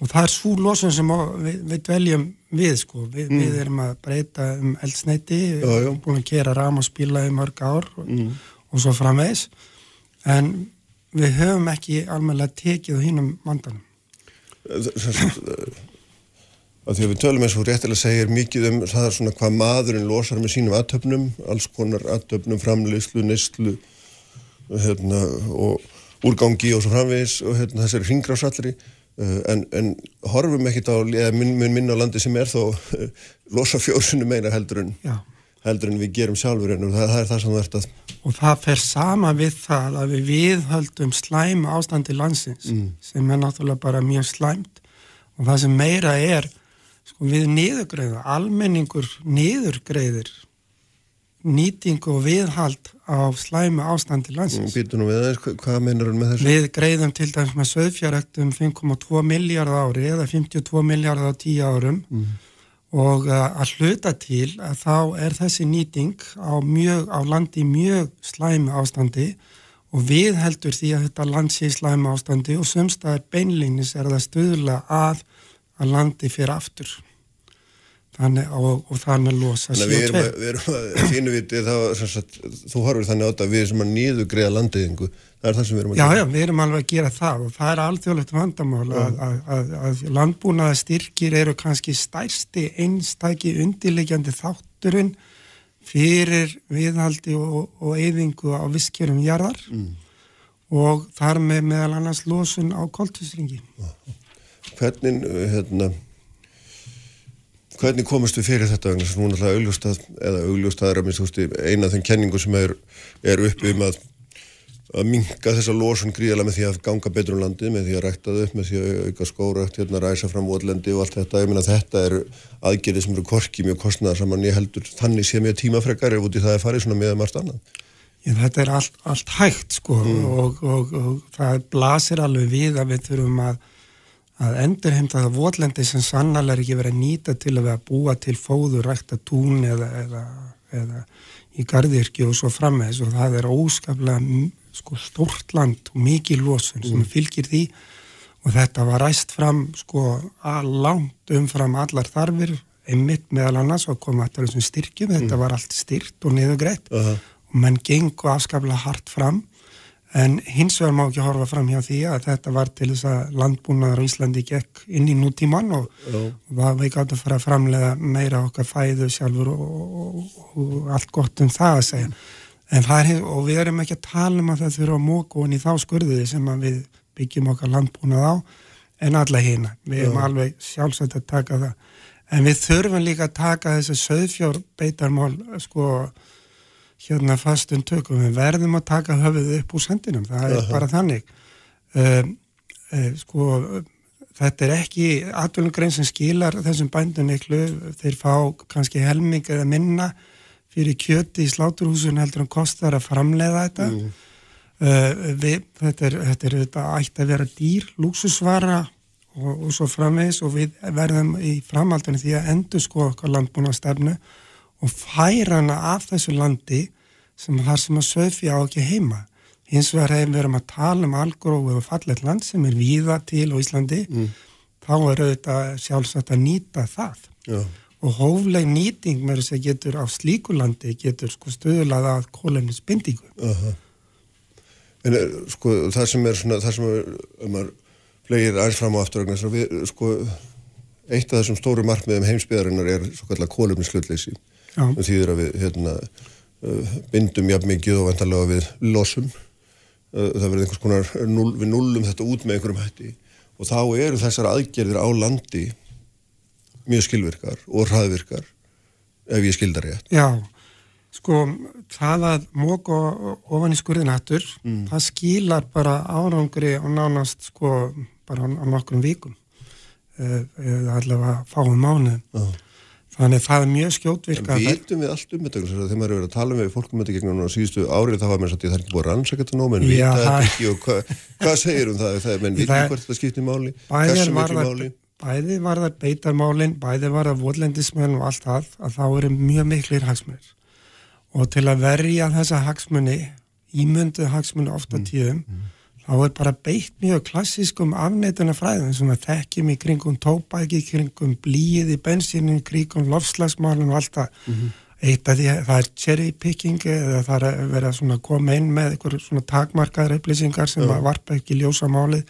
Og það er svo losun sem við, við dveljum við sko, við, mm. við erum að breyta um eldsneiti, við erum búin að kera ram og spila í mörg ár mm. og svo framvegs en við höfum ekki alveg tekið hínum vandanum. Að því að við tölum eins og réttilega segir mikið um það er svona hvað maðurinn losar með sínum aðtöfnum, alls konar aðtöfnum framleyslu, neyslu hérna, og úrgangi og svo framvegis og hérna, þessari hringrásallri. Eh, en, en horfum ekkit á, eða mun minna á landi sem er þó losa fjórsunu meina heldur en, heldur en við gerum sjálfur en það, það er það sem það ert að og það fer sama við það að við viðhöldum slæm ástandi landsins mm. sem er náttúrulega bara mjög slæmt. Og það sem meira er sko, við niðurgreiða, almenningur niðurgreiðir nýting og viðhald á slæmu ástandi landsins. Býtu nú við þess, hvað meinar hún með þessu? Við greiðum til dæmis með söðfjárrektum 5,2 miljard ári eða 52 miljard á 10 árum mm. og uh, að hluta til að þá er þessi nýting á, mjög, á landi mjög slæmu ástandi og við heldur því að þetta land sé í slæma ástandi og sömstaðar beinlýnis er það stuðla að að landi fyrir aftur þannig, og, og þannig að losa Þannig að við erum að, við erum að þínu viti þá, sagt, þú horfir þannig á þetta að við sem að nýðu greiða landiðingu, það er það sem við erum að Já, gera. já, við erum alveg að gera það og það er alþjóðlegt vandamál að, að, að, að landbúnaða styrkir eru kannski stærsti einstæki undirleikjandi þátturinn fyrir viðhaldi og, og eyðingu á visskjörum jarðar og þar með meðal annars losun á koltusringi. Hvernig, uh, hérna, hvernig komast við fyrir þetta vegna sem hún alltaf augljóst að, eða augljóst að minnst, þú veist, eina af þeim kenningu sem er, er uppi um að að minka þessa losun gríðala með því að ganga betur um landið, með því að rækta þau upp, með því að auka skórakt, hérna, ræsa fram votlendi og allt þetta, ég meina þetta eru aðgerið sem eru korki mjög kostnaðar saman, ég heldur þannig sé mjög tímafrekar ef út í það er farið svona með margt annað. Já, þetta er allt, allt hægt sko og, og, og það blasir alveg við að við þurfum að, að endurheimta það votlendi sem sannlega er ekki verið að nýta til að búa til fóður, rækta tún eða, eða, eða í gardirki og svo frammeðis og það er óskaplega sko, stórt land og mikið losun sem fylgir því. Og þetta var ræst fram sko langt umfram allar þarfir einmitt meðal annars og koma þetta styrkjum, þetta var allt styrt og niðugreitt Aha. og menn gengu afskaplega hart fram en hins vegar má ekki horfa fram hjá því að þetta var til þess að landbúnaður á Íslandi gekk inn í nútíman og, og það við gáttum að fara að framlega meira okkar fæðu sjálfur og, og, og allt gott um það að segja. Er, og við erum ekki að tala um að það þurfa að móka honi þá skurðiði sem að við byggjum okkar landbúnað á en alla hina, við erum alveg sjálfsagt að taka það. En við þurfum líka að taka þessi söðfjór beitarmál sko hérna fastum tökum, við verðum að taka höfuð upp úr sendinum, það er bara þannig. Um, um, sko þetta er ekki atvinnugrein sem skilar þessum bændum miklu, þeir fá kannski helming eða minna fyrir kjöti í sláturhúsun heldur hann kostar að framleiða þetta. Uh, við, þetta er þetta er þetta ætti að vera dýr lúksusvara og, og svo framvegis og við verðum í framhaldinu því að endur sko okkar landbúna stefnu og færa hana af þessu landi sem þar sem að söfi á ekki heima. Hins vegar hefum við verið að tala um algrófu og fallet land sem er víða til á Íslandi, þá er auðvitað sjálfsagt að nýta það. Já. Og hófleg nýting með þess að getur á slíku landi getur sko stöðulað að kólennisbindingu. Aha. En er, sko, það sem er svona, það sem er, um maður flegir aðeins fram á aftur, vegna þess að við, sko, eitt af þessum stóru markmiðum heimsbyðarinnar er svo kallar kólumni Það þýðir að við, hérna, uh, bindum jafn mikið og vantarlega við losum. Uh, það verður einhvers konar, null, við nullum þetta út með einhverjum hætti. Og þá eru þessar aðgerðir á landi mjög skilvirkar og hraðvirkar, ef ég skildar rétt. Já, sko það að móka ofan í skurðinattur, það skilar bara árangri og nánast sko bara á, á nokkrum vikum eh, eða allavega fáum mánuðum. Já. Þannig það er mjög En skjótvirka. vitum við allt um þetta að þegar maður er verið að tala með fólkum um þetta gegnum núna síðustu árið þá var mér satt ég það er ekki búið að rannsaka þetta nóg menn Já, vita þetta það- ekki og hva, hvað segir um það það menn Það- vitum hvert þetta skiptir máli hversu miklu það, máli bæði var það beitarmálin, bæði var það votlendismenn og allt það, að þá eru mjög miklir hagsmunir. Og til að verja þessa hagsmuni, ímynduð hagsmuni ofta tíðum, þá er bara beitt mjög klassískum afneituna fræðum sem að þekkjum í kringum tópæki, kringum blíið í bensínu, kringum lofslagsmálun og allt það. Eitt af því að það er cherry picking eða það er að vera svona koma inn með einhver svona takmarkaðar upplýsingar sem að varpa ekki ljósa málið.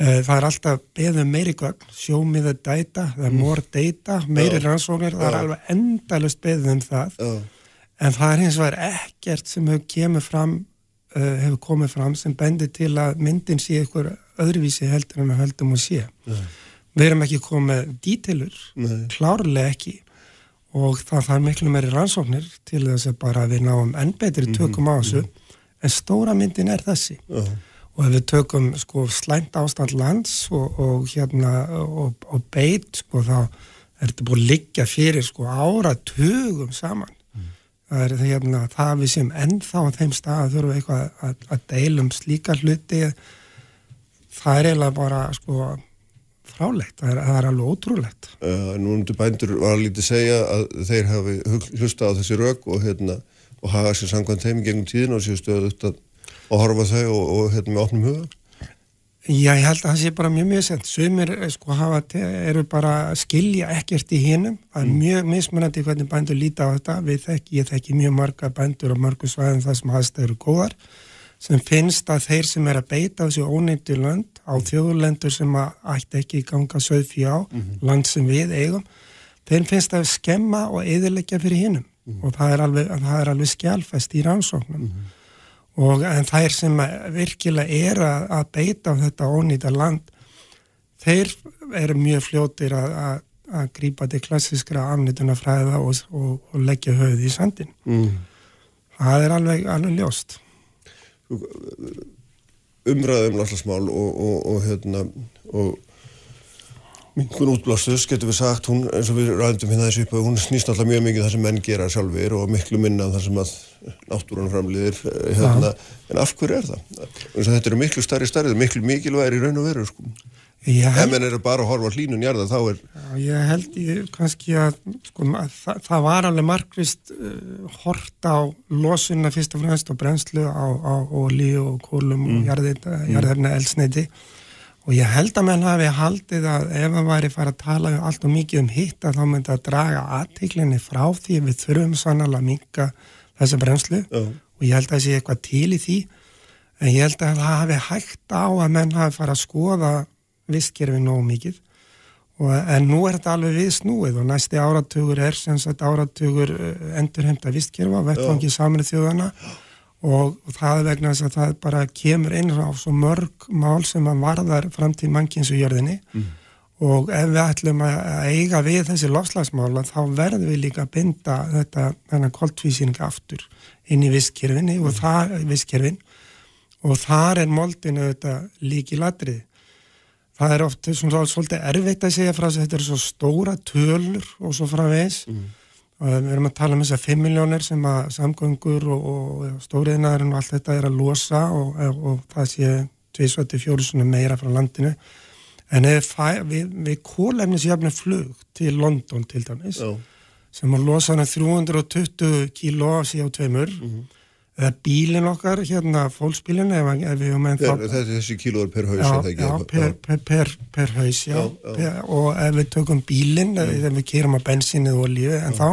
Eh, Það er alltaf beðum meiri gögn, show me the data, það er more data, meiri rannsóknir, það er alveg endalust beðum um það. Já. En það er hins vegar ekkert sem hefur kemur fram, hefur komið fram sem bendir til að myndin sé ykkur öðruvísi heldur en að höldum og sé. Við erum ekki komið dítilur, Nei. klárlega ekki. Og það þarf miklu meiri rannsóknir til þess að bara við náum enn betri tökum á þessu. En stóra myndin er þessi. Já. og ef við tökum sko slæmt ástand lands og, og hérna og, og beit sko þá er þetta búið að liggja fyrir sko ára tugum saman það er hérna það við sem ennþá á þeim stað að þurfum eitthvað að, að deilum slíka hluti. Það er eiginlega bara sko frálegt, það er, það er alveg ótrúlegt. Uh, nú undir bændur var að lítið segja að þeir hafi hlustað á þessi rök og, hérna, og hafa sér samkvæmt þeim gegnum tíðin og séu stöðugt að og horfa þau og, og hérna með opnum huga? Já, ég held að það sé bara mjög mjög sent. Sumir eh, sko hafa, eru bara skilja ekkert í hinum. Það er mjög mismunandi hvernig bændur líta á þetta. Við þekki, ég þekki mjög marga bændur og mörgu svæðum þar sem aðstæður eru góðar sem finnst að þeir sem er að beita þessu ónefndi lönd á þjóðlendur sem ætti ekki ganga söðfí á, land sem við eigum, þeir finnst að skemma og eðilegja fyrir hinnum og það er alveg, alveg skjálfest í rannsóknum og en þær sem virkilega er að, að beita á þetta ónýta land þeir eru mjög fljótir að, að, að grípa til klassiskra afnýtuna fræða og, og, og leggja höfuð í sandin Mm. það er alveg, alveg ljóst umræðum náttúrulega og, og, og hérna og mingun útblástus getur við sagt, hún eins og við ræðum hérna þessu upp að hún snýst alltaf mjög mikið það sem menn gera sjálfur og miklu minna en það sem að náttúrun framliðir hérna, en af hverju er það? Þetta eru miklu stærri stærrið, miklu mikilvægir í raun og veru sko. ég ef held, menn eru bara að horfa á hlínun jarða þá er já, ég held ég, kannski að, sko, að það, það var alveg markvist uh, hort á losunna fyrst og fremst og brennslu á, á olíu og kólum og jarðirna, jarðirna elsneiti og ég held að menn hafi haldið að ef hann væri fara að tala allt og mikið um hitt að þá myndi að draga aðtiklinni frá því við þurfum sannlega að minka þessa brennslu. Já. og ég held að það sé eitthvað til í því. En ég held að það hafi hægt á að menn hafi fara að skoða visskerfi nógu mikið. Og, en nú er þetta alveg við snúið og næsti áratugur er sem sagt áratugur uh, endurheimta visskerfa vettfangi saminu þjóðana og, og það er vegna þess að það bara kemur inn á svo mörg mál sem að varðar framtíð mannkins og jörðinni. Og ef við ætlum að eiga við þessi lofslagsmála þá verðum við líka að binda þetta þennan koltvísing aftur inn í visskerfinni og það visskerfin og þar er moldinu þetta líki ladrið það er oft svona svolítið erfitt að segja frá þess að þetta eru svo stóra tölur og svo frá veis og við erum að tala um þess að 5 miljónir sem að samgöngur og, og stóriðnaðurinn og allt þetta er að losa og, og, það sé 24 svona meira frá landinu. En fæ, við, við kólefnisjöfnum flug til London til dæmis já, sem að losa hana 320 kíló af CO2-mur eða bílinn okkar, hérna fólksbílinn ef, ef við höfum enn er þessi kílóður per haus já, já, per, per, per, per haus já, og ef við tökum bílinn ef við kýrum að bensinni og olíu en þá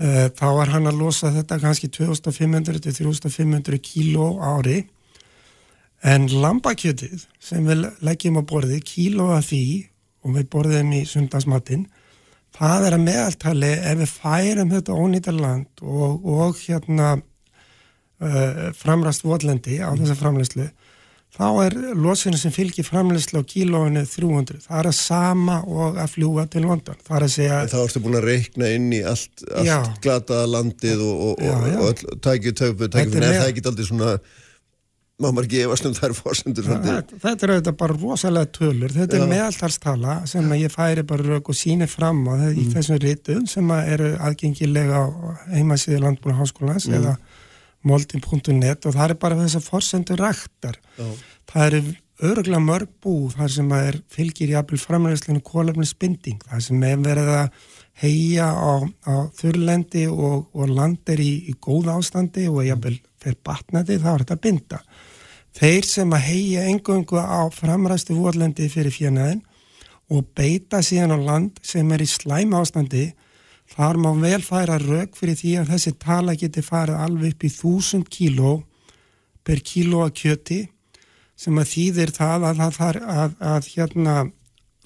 uh, þá er hann að losa þetta kannski 2500 til 3500 kíló á ári. En lambakjötið sem við leggjum á borði kíló af því og við borðum í sundagsmatinn það er að meðaltali ef við færum þetta ónýta land og, og hérna uh, framrast votlendi á þessa framleyslu þá er losinu sem fylgir framleyslu á kílóinu 300 það er að sama og að fljúa til London það er að segja En þá ertu búin að reikna inn í allt, allt glataða landið og, og, Já, og, já. og tækju, töfu, tækju, neða með- það er ekki aldrei svona, maður gefast um þær fórsendur þetta, er auðvitað bara rosalega tölur þetta Já. er meðaltalstala sem ég færi bara rauk og síni fram á það í Mm. þessum rítum sem eru aðgengilega á heimasíðu landbúna háskólans Mm. eða moldin.net og það er bara þessar forsendur ræktar. Já. það eru örgulega mörg bú þar sem að er fylgir jafnvel framræðslinu kólefnisbinding þar sem er verið að heia á, á þurrlendi og, og land er í, í góð ástandi og jafnvel fer batnandi þá er þetta að binda. Þeir sem að heia engöngu á framræðstu vorlendi fyrir fjarnæðin og beita síðan á land sem er í slæm ástandi þar má vel færa rauk fyrir því að þessi tala geti farið alveg upp í þúsund kíló per kíló að kjöti sem að þýðir það að, að, að, að, að hérna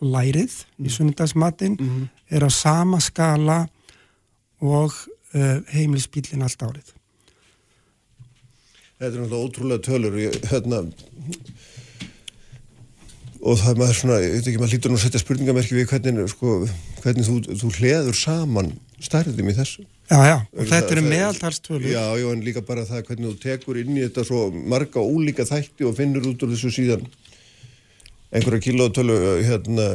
lærið í sunnudagsmatinn er á sama skala og uh, heimilisbílinn allt árið. Þetta er náttúrulega ótrúlega tölur. Ég, hérna, og það er maður svona, ég veit ekki, maður hlýtur nú að setja spurningamerki við hvernig, sko, hvernig þú, þú hleður saman stærðum í þessu. Já, já, og þetta eru meðaltalstölur. Já, já, en líka bara það hvernig þú tekur inn í þetta svo marga ólíka þætti og finnur út úr þessu síðan einhverja kilótölu hérna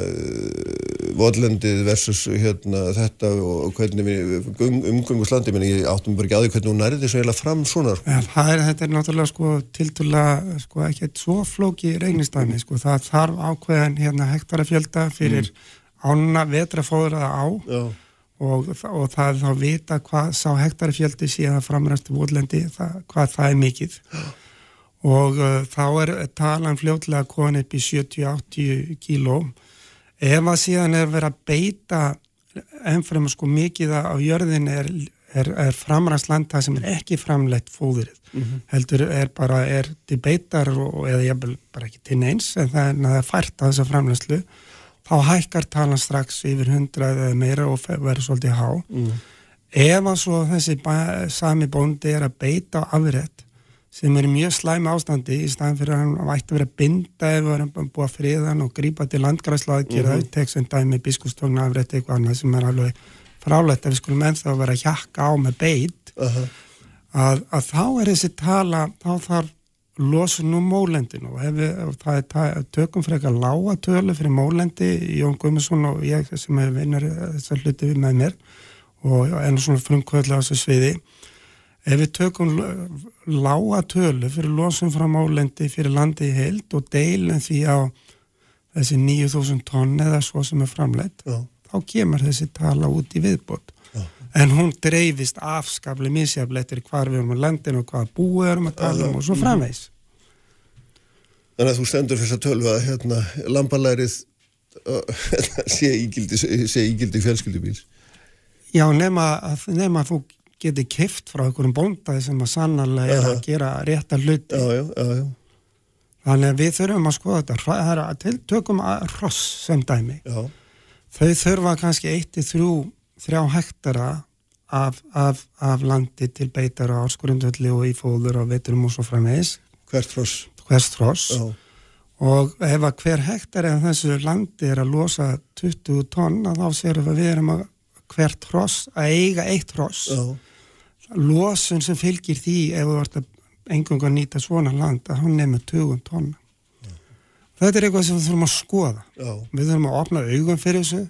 votlendið versus hérna þetta og hvernig við um, umgönguslandi, menn ég áttum bara ekki því hvernig hún nærði þessu eiginlega fram svona sko. Ja, er, þetta er náttúrulega sko tiltúrlega sko ekki eitt svo flóki regnistæmi sko. Það þarf ákveðan hérna hektarafjölda fyrir ána vetrafóðraða á Já, og, og það er þá að vita hvað sá hektarafjöldi síðan framræstu votlendi það, hvað það er mikið og uh, þá er talan fljótlega koni upp í 70-80 kíló ef að síðan er verið að beita ennfremur sko mikið á jörðin er, er, er framræðsland sem er ekki framleitt fóðurinn mm -hmm. heldur er bara er til beitar og, eða ég vil bara ekki til neins en það er, það er fært að þessa framleiðslu þá hækkar talan strax yfir 100 eða meira og verður svolítið há mm. ef að svo þessi sami bóndi er að beita á afrétt sem er mjög slæm ástandi í staðan fyrir að hann vært að vera binda ef hann búið að friðan og grípa til landgræsla að gera mm -hmm. auðteksum dæmi biskustofna afrætt eitthvað annað sem er alveg frálægt að við skulum ennþá vera að hjakka á með beit uh -huh. að, að þá er þessi tala þá þarf losun um mólendin og við, það er það, tökum fyrir eitthvað lága tölu fyrir mólendi Jón Guðmundsson og ég sem er vinnar þessar hluti með mér og enn svona frumkvöldlega á þessu sviði Ef við tökum lága tölu fyrir losum frá málendi fyrir landi í heild og deilum því á þessi 9000 tonn eða svo sem er framleitt, Já. þá kemur þessi tala út í viðbót. Já. En hún dreifist afskaplega misjafleitur hvar við erum á landinu og hvað búið erum að tala um og svo framvegs. Þannig að þú stendur fyrir þess að tölu að hérna, lambalærið sé ígildi, ígildi fjölskyldubíls. Já, nema nema þú geti kift frá einhverjum bóndaði sem að sannarlega er að gera rétt að hluti. Já, já, já, þannig að við þurfum að skoða þetta. Það er að tiltökum að ross sem dæmi. Þau þurfa kannski 1-3 hektara af, af, af landi til beitar á áskurundvöldi og í fóður og veiturum og svo framvegis. Hvert ross, hvert ross. og ef að hver hektar eða þessu landi er að losa 20 tonn þá séum við að við erum að hvert hross að eiga eitt hross losun sem fylgir því ef þú vart að engung að nýta svona land að hann nefnir 20 tonna Já. þetta er eitthvað sem við þurfum að skoða Já. við þurfum að opna augum fyrir þessu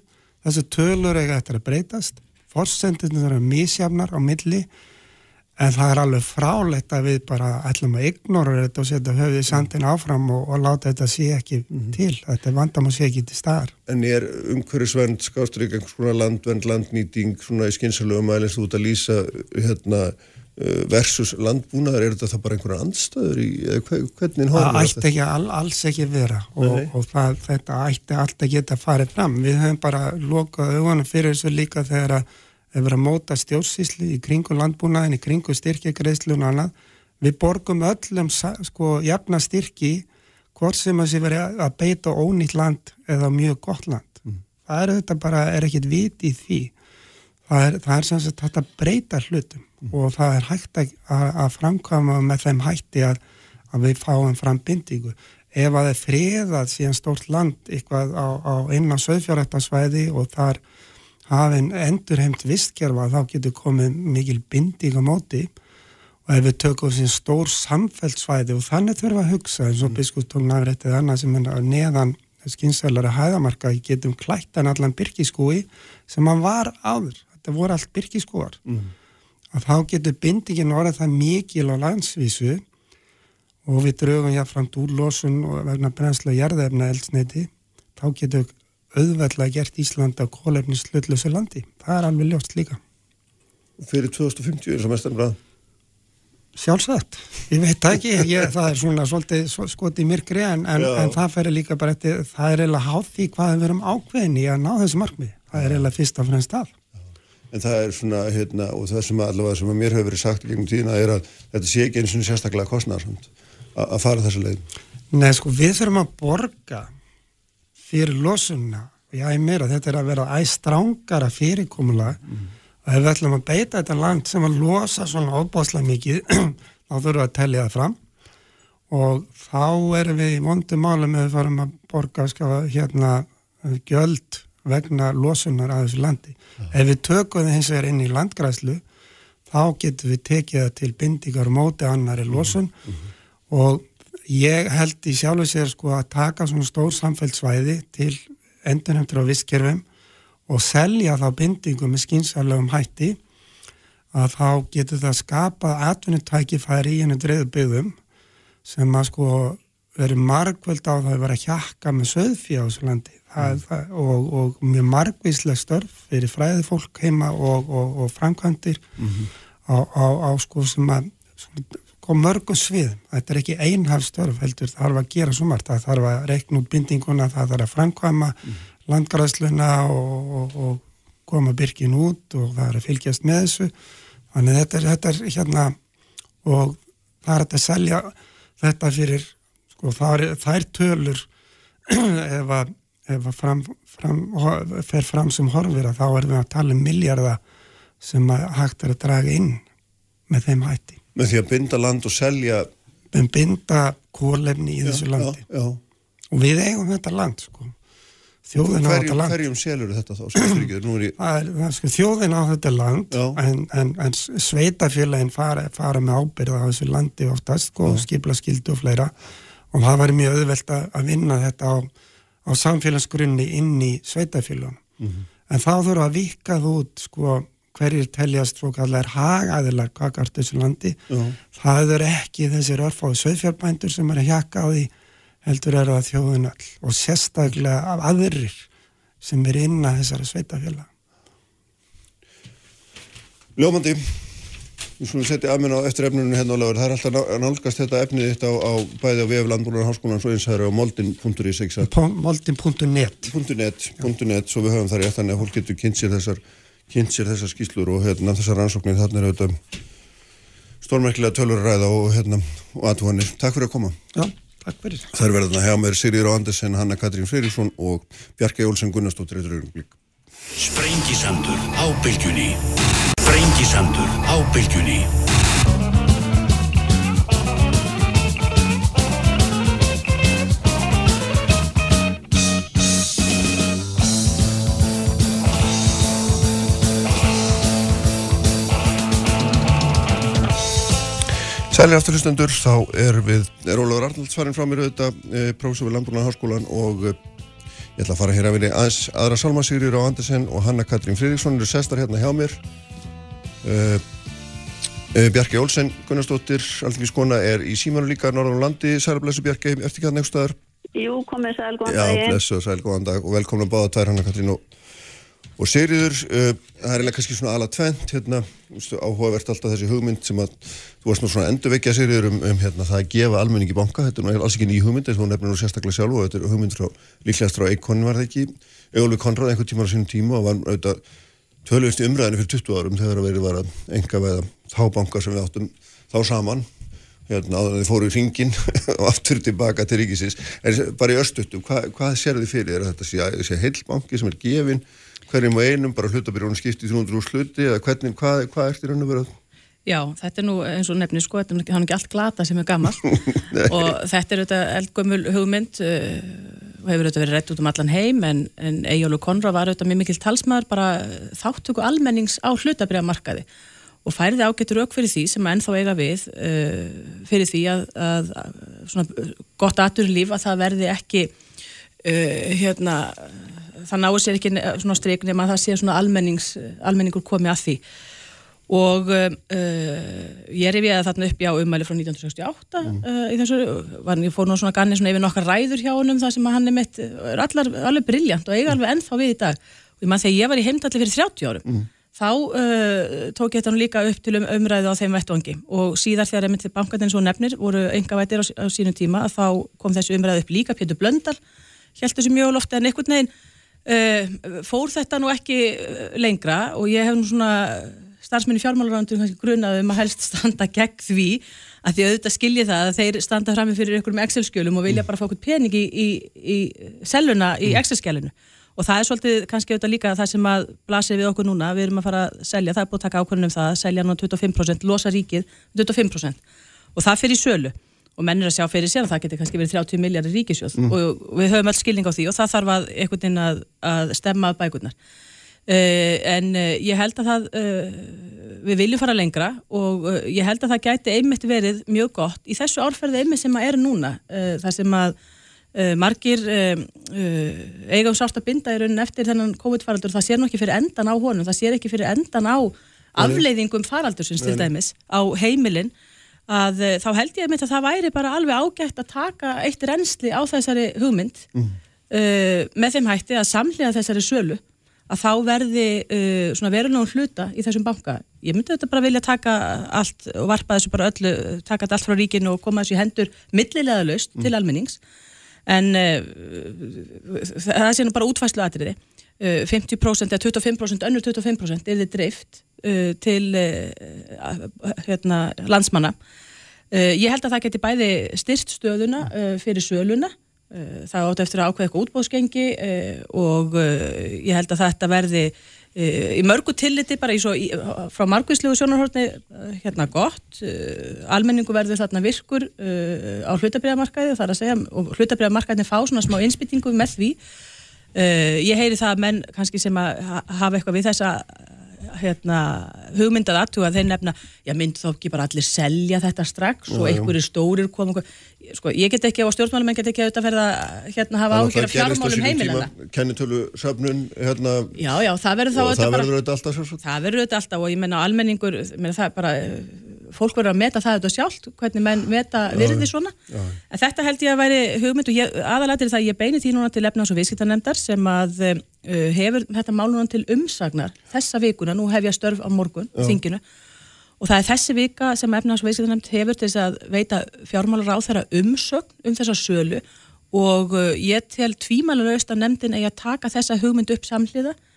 þessu tölur eiga eftir að breytast fórsendinu þurfum að misjafnar á milli en það er alveg frálegt að við bara ætlum að ignora þetta og setja höfðið sandin áfram og, og láta þetta sé ekki mm -hmm. til þetta vandam að sé ekki til staðar En er umhverjusvend, skástur ykkur einhvers konar landvend, landnýting svona í skynsalögum aðeins út að lýsa hérna, uh, versus landbúnaðar er þetta bara einhverja andstæður í, hvernig hóðum þetta? Það ætti ekki all, alls ekki vera og, og það, þetta ætti alltaf geta farið fram við höfum bara lokað augunum fyrir þessu líka þegar að við erum að móta stjórnsísli í kringu landbúnaðin, í kringu styrkjagreðslu og annað, við borgum öllum sko jafna styrki hvort sem að sé verið að beita ónýtt land eða mjög gott land. Mm. Það er þetta bara, er ekkit vit í því. Það er, það er sem sagt að breyta hlutum mm. og það er hægt að, að framkvæma með þeim hætti að, að við fáum fram bindíku. Ef að það er friðað síðan stórt land eitthvað á, á innan söðfjárhættasvæði og þar hafinn endurheimt vistkerfa þá getur komið mikil binding á móti og ef við tökum sín stór samfellsvæði og þannig þurfum að hugsa eins og mm. biskupstóknafrætt eða annað sem er neðan skynsælari hæðamarka getum klættan allan byrkiskúi sem hann var áður þetta voru allt byrkiskúar mm. að þá getur bindingin orðið það mikil á landsvísu og við draugum jáfnframt úrlósun og vegna brennsla jarðefna eldsneiti þá getur auðveldlega gert Ísland af kólefnis hlutlösu landi. Það er alveg ljóst líka. Fyrir 2050 er það mestan bræð? Sjálfsagt. Ég veit ekki. Ég, það er svona svolítið skoti myrkri en, en, en það fyrir líka bara eftir, það er eiginlega hátt í hvað við verum ákveðin í að ná þessu markmið. Það er eiginlega fyrst af fremst af. En það er svona, hérna, og það sem allavega sem að mér hefur verið sagt í gegnum tíðina er að þetta sé ekki eins og sérstaklega kostnæðarsamt að fara þessa leið. Nei, sko, við þurfum að borga fyrir losunna og ég hef meira þetta er að vera æstrángara fyrirkomula mm. og ef við ætlum að beita þetta land sem að losa svona óbáslega mikið þá þurfum við að tellja það fram og þá erum við í mondum málum ef við farum að borga skjáða hérna göld vegna losunar að þessu landi. Ja. Ef við tökum það hins vegar inn í landgræslu þá getum við tekið það til bindíkar móti annari losun mm -hmm. og Ég held í sjálfu sér sko að taka svona stór samfellsvæði til endurhemtur á visskerfum og selja þá bindingum með skýnsalögum hætti að þá getur það skapað atvinnutækifæri í hennu dreyðu byggðum sem að sko verið margvöld á það að vera hjakka með söðfí á þessu landi mm. það, og, og mjög margvíslega störf fyrir fræði fólk heima og, og, og framkvæmdir mm -hmm. á, á, á sko sem að á mörgum sviðum. Þetta er ekki einhafstörf heldur, það þarf að gera svo margt. Það þarf að reikna út bindinguna, það þarf að framkvæma mm. landgræðsluna og, og, og koma byrkin út og það er að fylgjast með þessu. Þannig þetta er, þetta er hérna og það er að selja þetta fyrir, sko, það er, það er tölur ef að, ef að fram, fram, fer fram sem horfir að þá erum við að tala um miljardar sem að hægt er að draga inn með þeim hætti. Með því að binda land og selja með binda kólefni í já, þessu landi já, já. og við eigum þetta land sko. þjóðin á þetta land hverjum selur þetta þá? Er, er, sko, þjóðin á þetta land en, en, en sveitafélagin fara, fara með ábyrða á þessu landi oftast sko, skipla skildu og fleira og það var mjög auðvelt að vinna þetta á, á samfélagsgrunni inn í sveitafélagun mm -hmm. en þá þurfa að vikað út sko hverjir teljast svo kallar hagaðilar kakart þessu landi. -huh. það er ekki þessir örfáðu söðfjárbændur sem er að hjaka á því heldur er það þjóðun all og sérstaklega af aðrir sem er inn að þessara sveitafjöla Ljómandi við skulum setja aðmenn á eftir efnunum hérna á lagur það er alltaf nálgast þetta efnið þitt á, á bæði á VF Landbúlar Háskólan svo eins að það eru á moldin.is moldin.net moldin.net svo við höfum það rétt þannig að fólk getur kynnt sér þessar kynnt sér þessar skýslur og hérna þessar rannsóknir þarna er auðvitað stórmerkilega tölur að ræða og hérna og aðvonir. Takk fyrir að koma. Já, takk fyrir. Það er verðan að hefa með Sigriður Andersen, Hanna Katrín Freyríksson og Bjarki Jólsen Gunnarsdóttir eitthvað auðvitað. Sprengisandur á bylgjunni. Sprengisandur á bylgjunni. Sæli aftur hlustendur, þá er við, Ólafur Arnalds farin frá mér auðvitað, e, prófessor við Landbrúna Háskólan og e, ég ætla að fara hér að vinni aðeins aðra Salmasýrjur á Andersen og Hanna Katrín Fridriksson eru sestar hérna hjá mér. E, Bjarki Olsen, Gunnarsdóttir, alltingis kona, er í símanu líka norðan landi. Sæla blessu Bjarki, eftir kæðan eitthvað staðar? Jú, komið sæl, góðan dag. Já, blessu, sæl, góðan dag og velkomna báða tvær Hanna Katrín og Og Sigriður, uh, það er eiginlega kannski svona ala tvent, hérna, áhugavert alltaf þessi hugmynd sem að þú varst nú svona endurvekja Sigriður um, um hérna, það að gefa almenningi banka, þetta er nú alls ekki ný hugmynd, þess að hún nefnir nú sérstaklega sjálf og þetta er hugmynd frá, líklegast frá Eikon var það ekki, Eólfi Konrad einhvern tíma á sínum tíma og var auðvitað töluðist í umræðinu fyrir 20 árum þegar það verið var að enga veða þá banka sem við áttum þá saman, hérna, að þið fóru í ringin og aftur tilbaka til ríkisins, en bara í östuttum, hva, hvað sér þið fyrir, þetta sé, sé heilbanki sem er gefin hverjum og einum, bara hlutabyrjónu skipti 300 úr sluti eða hvernig, hvað, hvað ert í raun og verið? Já, þetta er nú eins og nefnir sko, þetta er hann ekki allt glata sem er gammal og þetta er auðvitað eldgömmul hugmynd uh, og hefur auðvitað verið rétt út um allan heim en, en Ejjólu Konra var auðvitað mjög mikil talsmaður bara þáttöku almennings á hlutabyrjamarkaði og færði ágættur auk fyrir því sem ennþá eiga við uh, fyrir því að, að, svona gott aturlíf að það verði ekki uh, hérna það náður sér ekki svona streik nema að það sé svona almenningur komið að því. Og uh, ég er yfir að þarna upp já umæli frá 1968 mm. uh, í þessu, var, ég fór nú svona ganni svona yfir nokkar ræður hjá honum það sem hann er mitt, er allar, alveg brilljant og eiga alveg ennþá við í dag. Og ég mann þegar ég var í heimdalli fyrir 30 árum mm. þá uh, tók ég þetta nú líka upp til um, umræðu á þeim vettvangi. Og síðar þegar ég myndi bankatinn svo nefnir voru enga vætir á, á sínum tíma að þá kom þessu umræðu upp líka. Pétur Blöndal held þessu mjög ofta en einhvern veginn Uh, fór þetta nú ekki eh, lengra og ég hef nú svona starfsmenni fjármálarandur grunað um að helst standa gegn því að því auðvitað skilji það að þeir standa fram með fyrir einhverjum Excel-skjölum og vilja bara fá okkur pening í, í, í selluna í mm. Excel-skjölinu og það er svolítið kannski auðvitað líka það sem að blasir við okkur núna, við erum að fara að selja, það er búið að taka ákvörðunum það, selja nú 25%, losa ríkið 25% og það fyrir sölu og menn er að sjá fyrir sér að það getur kannski verið 30 miljardar ríkisjóð mm. og, og við höfum alls skilning á því og það þarf að einhvern veginn að, að stemma bækurnar. Uh, en uh, ég held að það uh, við viljum fara lengra og ég held að það gæti einmitt verið mjög gott í þessu árferði einmitt sem að er núna þar sem að margir eiga um sást að binda í raunin eftir þennan COVID-faraldur. Það sér nú ekki fyrir endan á honum, það sér ekki fyrir endan á afleiðingum faraldursins til dæmis á heimilin að eh, þá held ég að það væri bara alveg ágætt að taka eitt reynsli á þessari hugmynd mm. uh, með þeim hætti að samlega þessari sölu að þá verði uh, svona verulegum hluta í þessum banka. Ég myndi þetta bara vilja taka allt og varpa þessu bara öllu, taka þetta allt frá ríkinu og koma þessu í hendur millilega löst til almennings en uh, það sé nú bara útfæslu atriði. Uh, 50% eða 25%, önnur 25% er þið dreift uh, til uh, hérna, landsmanna. Uh, ég held að það geti bæði styrst stöðuna uh, fyrir söluna. Uh, það átt eftir að ákveða eitthvað útbóðsgengi og uh, ég held að þetta verði í mörgu tilliti bara í svo, í, frá margvíslegu sjónarhórni hérna gott. Almenningu verður þarna virkur á hlutabriðamarkaði og það að segja og hlutabriðamarkaðin fá svona smá innspýtingu með því ég heyri það að menn kannski sem að hafa eitthvað við þessa hérna, hugmyndað aðtuga þeir nefna, já mynd þá ekki bara allir selja þetta strax og einhverju stórir koma, sko ég get ekki á stjórnmálum en get ekki auðvitað verða hérna hafa ágjör af fjármálum heimilana kennitölu söfnun hérna já já það verður þá og það verður auðvitað alltaf svo það verður auðvitað alltaf og ég menna almenningur menna, það bara fólk verður að meta það þetta sjálft, hvernig menn meta virði svona, já. en þetta held ég að væri hugmynd og aðalættir það ég beini því núna til efnars og viðskiptarnemndar sem að uh, hefur þetta málunum til umsagnar þessa vikuna, nú hef ég störf á morgun, já. þinginu. Og það er þessi vika sem efnars og viðskiptarnemnd hefur til þess að veita fjármálar á þeirra umsögn um þessa sölu. Og uh, ég tel tvímælar auðvist að nefndin eigi að taka þessa hugmynd upp samhliða. Eh,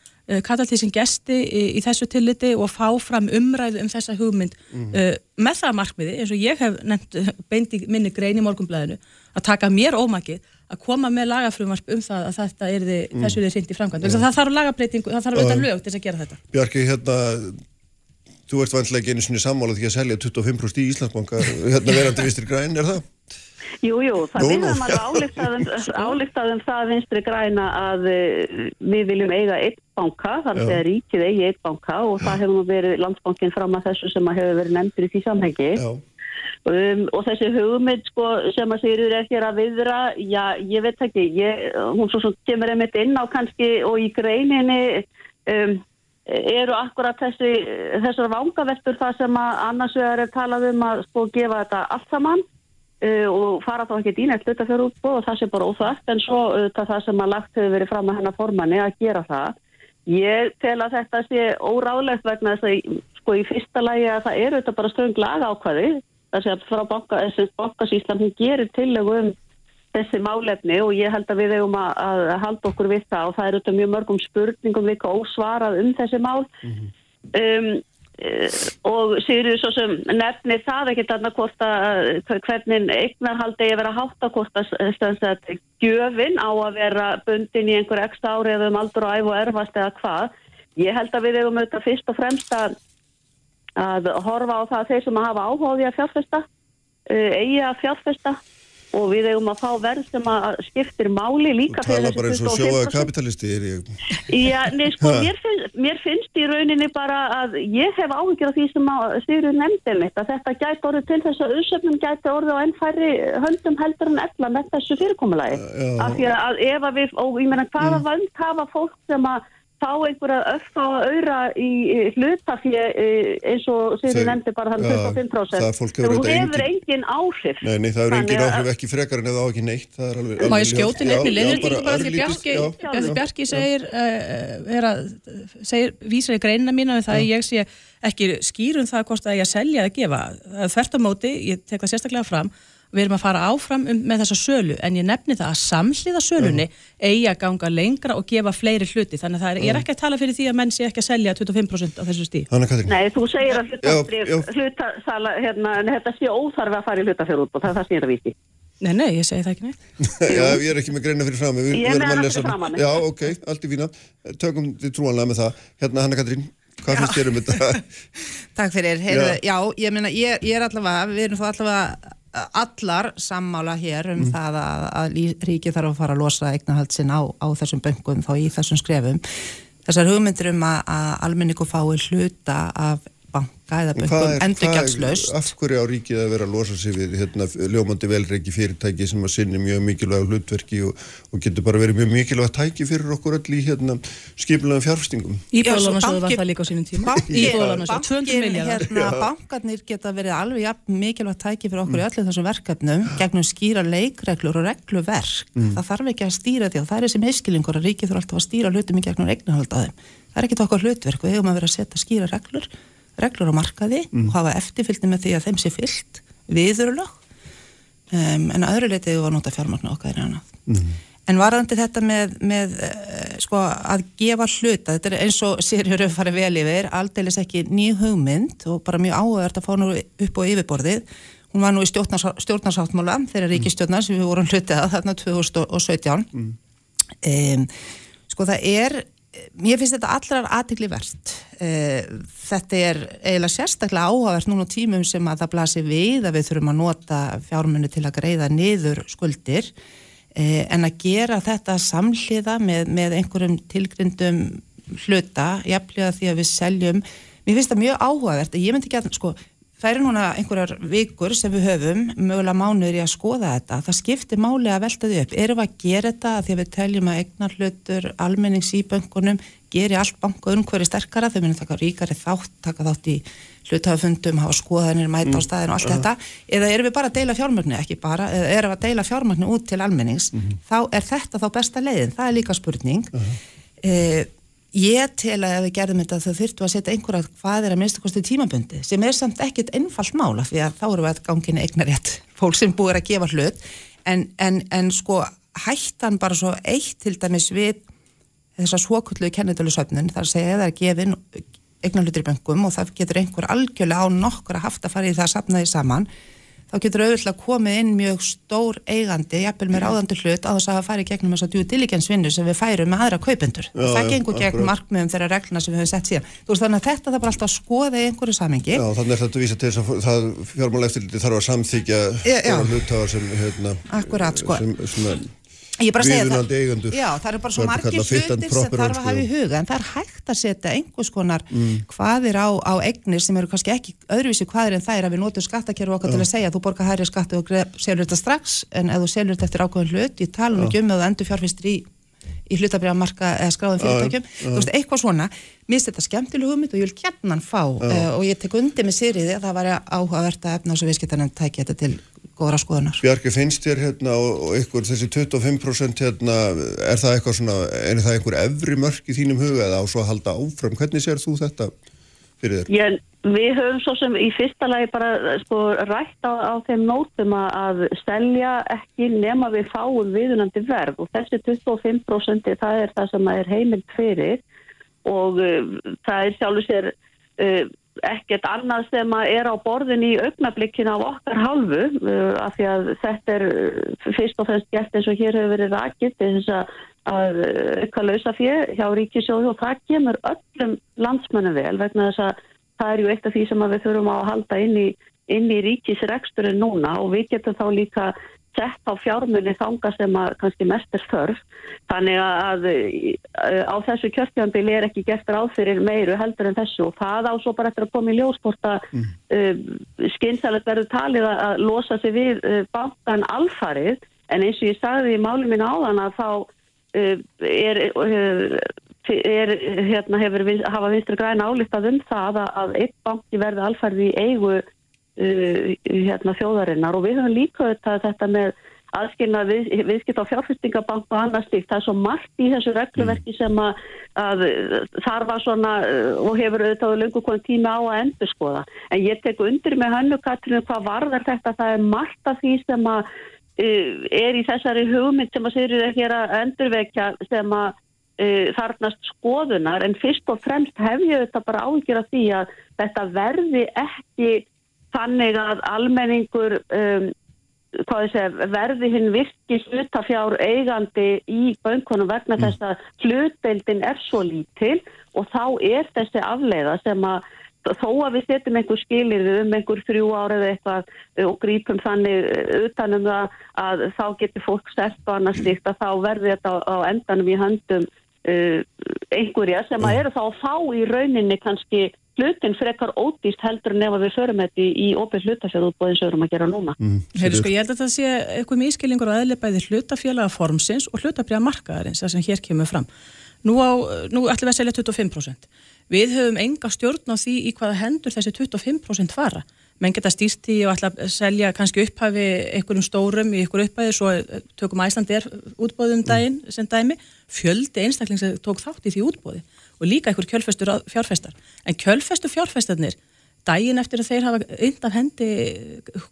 kalla til sín gesti í, í þessu tilliti og fá fram umræðu um þessa hugmynd mm -hmm. uh, með það markmiði eins og ég hef nefnt eh, beint í minni grein í morgunblæðinu að taka mér ómakið að koma með lagafrumvarp um það að þetta er þið, mm. þessu er þið hreint í framkvæmd mm. það þarf lagabreitingu, það þarf auðvitað lög til þess að gera þetta Bjarki, hérna þú ert vantilega ekki einu sinni sammála því að selja 25% í Íslandsbanka hérna verandi vistir græn, er það? Jú, jú, það viðum alveg álíktaðum það vinstri græna að uh, við viljum eiga eitt banka, þar þegar ríkið eigi eitt banka og Já. það hefur verið landsbankin fram að þessu sem að hefur verið nefndir í því samhengi. Um, og þessi hugmynd sko, sem að Sigurður er hér að viðra já, ég veit ekki, ég, hún svo sem kemur einmitt inn á kannski og í greininni um, eru akkurat þessi, þessar vangaveltur það sem að annars vegar er talað um að sko gefa þetta allt saman Uh, og fara þá ekki dýnægt hlutafjörútbóð og það sé bara óþægt en svo uh, það sem að lagt hefur verið fram að hennar formanni að gera það. Ég tel að þetta sé óráðlegt vegna þess að sko í fyrsta lagi að það eru þetta bara ströng laga ákvaði þess að frá bankasíslan hún gerir tillegu um þessi málefni og ég held að við hefum að, að halda okkur við það og það eru þetta mjög mörgum spurningum líka ósvarað um þessi mál. Mm -hmm. um, og Sigurður svo sem nefnir það ekki þarna hvort að hvernig eignarhaldi ég vera hátt að hvort að gjöfin á að vera bundin í einhver ekstra ári eða um aldur og æf og erfast eða hvað. Ég held að við hefum auðvitað fyrst og fremst að, að horfa á það að þeir sem að hafa áhugaði að fjárfesta, eigi að fjárfesta og við eigum að fá verð sem að skiptir máli líka fyrir þessu 25%. Það er bara eins og sjóaða kapitalisti er ég. Já, nei, sko, mér finnst, mér finnst í rauninni bara að ég hef áhengir af því sem að styrur nefndið mitt, að þetta gæti orðið til þess að auðsöfnum gæti orðið á ennfæri höndum heldur en ella með þessu fyrirkomulagi. Af því að ef að við, og ég meina hvaða mm. vönd hafa fólk sem að fá einhverja á að auðra í hlutafið eins og þið nefndi bara þannig 25% þú hefur engin áhrif. Nei, nei það hefur engin áhrif ekki frekar en eða á ekki neitt Má ég skjóti nefni leðurtíku bara því? Bjarki Bjarki segir uh, segir, vísar í greinina mína um það að ég sé ekki skýrum það hvort að ég selja að gefa. Þvert á móti, ég tek það sérstaklega fram við erum að fara áfram um, með þessa sölu en ég nefni það að samhliða sölunni -huh. eigi að ganga lengra og gefa fleiri hluti. Þannig að það er, ég er ekki að tala fyrir því að menn sé ekki að selja 25% á þessu stíð Nei, þú segir að hlutasala hérna, þetta sé óþarfi að fara í hlutafjörð og það er það sem ég er að víti Nei, nei, ég segi það ekki neitt. Já, ég er ekki með greina fyrir fram Ég er með allt fyrir fram Já, ok, allt í fína. Tökum þið trúanlega með það. Hérna, Hanna Katrín Hvað finnst þér um þetta? Takk fyrir, Heyrðu, já. já, ég meina, ég, ég er allavega, við erum þá allavega allar sammála hér um mm. það að, að ríki þarf að fara að losa eignahald sinn á, á þessum böngum þá í þessum skrefum þessar hugmyndir um að, að almenningu fái hluta af banka eða böngum endurgjaldslaust. Af hverju á ríkið að vera að losa sig við hérna, ljómandi velreiki fyrirtæki sem að sinni mjög mikilvæg hlutverki og, og getur bara verið mjög mikilvæg tæki fyrir okkur öll í hérna, skiplega fjárfstingum? Íbúðalansjóðu var það líka á sínum tíma. Íbúðalansjóðu, 200 miljardar. Hérna, bankarnir geta verið alveg ja, mikilvæg tæki fyrir okkur mm. í öllu þessum verkefnum gegnum skýra leikreglur og regluverk. Mm. Það þarf ekki að stýra því og það er þessi miskilingur að ríkið þurfa alltaf að stýra hlutum í gegnum eignahald að þeim það er ekkit okkar hlutverk, við hefum að vera að setja skýra reglur, reglur á markaði mm. og hafa eftirfylgni með því að þeim sé fyllt viðurlög um, en að öðru leitið var nota fjármagnu okkar en annað. Mm. En varðandi þetta með, með uh, sko, að gefa hluta, þetta er eins og Sirjur farið vel yfir, aldeilis ekki ný hugmynd og bara mjög áhugavert að fá nú upp á yfirborðið. Hún var nú í stjórnarsáttmála þegar mm. ríkistjórnar sem við vorum hlutið að þarna 2017. Mm. Um, sko það er Mér finnst þetta allrar aðtikli verðt. Eh, þetta er eiginlega sérstaklega áhagvert núna tímum sem að það blasi við að við þurfum að nota fjármunni til að greiða niður skuldir eh, en að gera þetta samhliða með, með einhverjum tilgrindum hluta, jafnlega því að við seljum. Mér finnst þetta mjög áhagvert. Ég myndi ekki að, sko, Það eru núna einhverjar vikur sem við höfum, mögulega mánuður í að skoða þetta. Það skiptir máli að velta því upp. Erum við að gera þetta því að við teljum að eignar hlutur, almennings í böngunum, geri allt banku umhverju sterkara, þau munum taka ríkari þátt, taka þátt í hlutafundum, hafa skoðanir, mæta á mm. staðinu og allt þetta. Eða erum við bara að deila fjármögnu, ekki bara, eða erum við að deila fjármögnu út til almennings, mm -hmm. þá er þetta þá besta leiðin. Það er líka spurning. Uh -huh. eh, Ég tel að ef við gerðum þetta þau þurftu að setja einhverja hvað er að minnstu kosti tímabundi sem er samt ekkit einfalt mála því að þá eru við að ganginu eignarétt fólk sem búir að gefa hlut. En, en, en sko hættan bara svo eitt til dæmis við þess að svokullu kennetölu söfnun þar segja eða að gefin eignarlutur í böngum og það getur einhver algjörlega á nokkur að haft að fara í það að sapna því saman þá getur auðvitað komið inn mjög stór eigandi, jafnvel með ráðandi hlut á þess að það fari gegnum þess að due diligence vinnu sem við færum með aðra kaupendur. Já, það gengur gegn markmiðum þeirra regluna sem við höfum sett síðan. Þú veist þannig að þetta það bara alltaf að skoða í einhverju samengi. Já, þannig er þetta að vísa til þess að það fjármálæftiliti þarf að samþykja hlutáðar sem, hérna, Akkurat, sko. sem, sem viðunandi eigandur já, það eru bara svo margir hlutir sem þarf að hafa í huga en það er hægt að setja einhvers konar mm. hvaðir á, á eignir sem eru kannski ekki öðruvísi hvaðir en það er að við notum skattakerfu okkar ja. til að segja að þú borgar hærri skattu og selur þetta strax en ef þú selur þetta eftir ákveðin hlut ég tala um ekki um að þú endur fjárfistir í í hlutabriðamarka eða skráðum fyrirtækjum. þú veist, eitthvað svona, mér finnst þetta skemmtileg hugmynd og ég vil kjarnan fá uh, og ég tek undir með sýriði að það var áhugavert að efna og svo viðskiptarinn tækja þetta til góðra skoðunar. Bjarki, finnst þér hérna og ykkur þessi 25% hérna, er það eitthvað svona, er það einhver efri mörk í þínum huga eða á svo að halda áfram? Hvernig sér þú þetta fyrir þér? Ég, við höfum svo sem í fyrsta lagi bara sko rætt á, á þeim nótum að stelja ekki nema við fáum viðunandi verð og þessi 25% það er það sem er heimilt fyrir og uh, það er sjálfur sér uh, ekkert annað sem er á borðin í augnablikkina á okkar halvu uh, af því að þetta er uh, fyrst og fremst gert eins og hér hefur verið rakið þess að, að auka lausa fyrir hjá ríkisjóðu og það kemur öllum landsmönnum vel vegna þess að það er ju eitt af því sem við þurfum að halda inn í, inn í ríkisreksturinn núna og við getum þá líka sett á fjármunni þanga sem að kannski mest er þörf þannig að á þessu kjörstjánbili er ekki gert ráð fyrir meiru heldur en þessu og það á svo bara eftir að koma í ljósporta mm. uh, skynsælet verður talið að losa sig við uh, bankan alfarið en eins og ég sagði í máli mín áðan að þá uh, er, er hérna hefur hafa vinstur græna álíktað um það að, að eitt banki verði alfarið í eigu uh, hérna, þjóðarinnar og við höfum líka þetta, þetta með aðskilna við, viðskipt á fjárfestingabank og annars stíkt. Það er svo margt í þessu regluverki sem að, að þar var svona uh, og hefur auðvitað lengur konar tíma á að endur skoða. En ég tek undir með hannu Katrinu hvað varðar þetta. Það er margt af því sem að uh, er í þessari hugmynd sem að sérir ekki að endurvekja sem að uh, þarnast skoðunar en fyrst og fremst hef ég þetta bara áhyggjur af því að þetta verði ekki þannig að almenningur um, segja, verði hinn virki hlutafjár eigandi í bönkunum vegna mm. þess að hlutdeildin er svo lítil og þá er þessi afleiða sem að þó að við setjum einhver skilir um einhver þrjú árið eitthvað og grípum þannig utanum það að þá getur fólk sett og annars líkt að þá verður þetta á, endanum í höndum einhverja sem að eru þá að fá í rauninni kannski hlutin frekar ódýst heldur en ef við förum þetta í opið hlutafjörðútbóðin sem við erum að gera núna. Mm, Heiðu sko, ég held að það sé eitthvað mískilingur og aðleipæði hlutafjölaða formsins og hlutabriða markaðarins, það sem hér kemur fram. Nú, á, nú ætlum við að selja 25%. Við höfum enga stjórn á því í hvaða hendur þessi 25% fara menn geta stýrt í og ætla að selja kannski upphafi einhverjum stórum í einhverju upphæði svo tökum Æslandi er útbóðum daginn sem dæmi, fjöldi einstakling sem tók þátt í því útbóði og líka einhver kjölfestur fjárfestar. En kjölfestu fjárfestarnir daginn eftir að þeir hafa undan hendi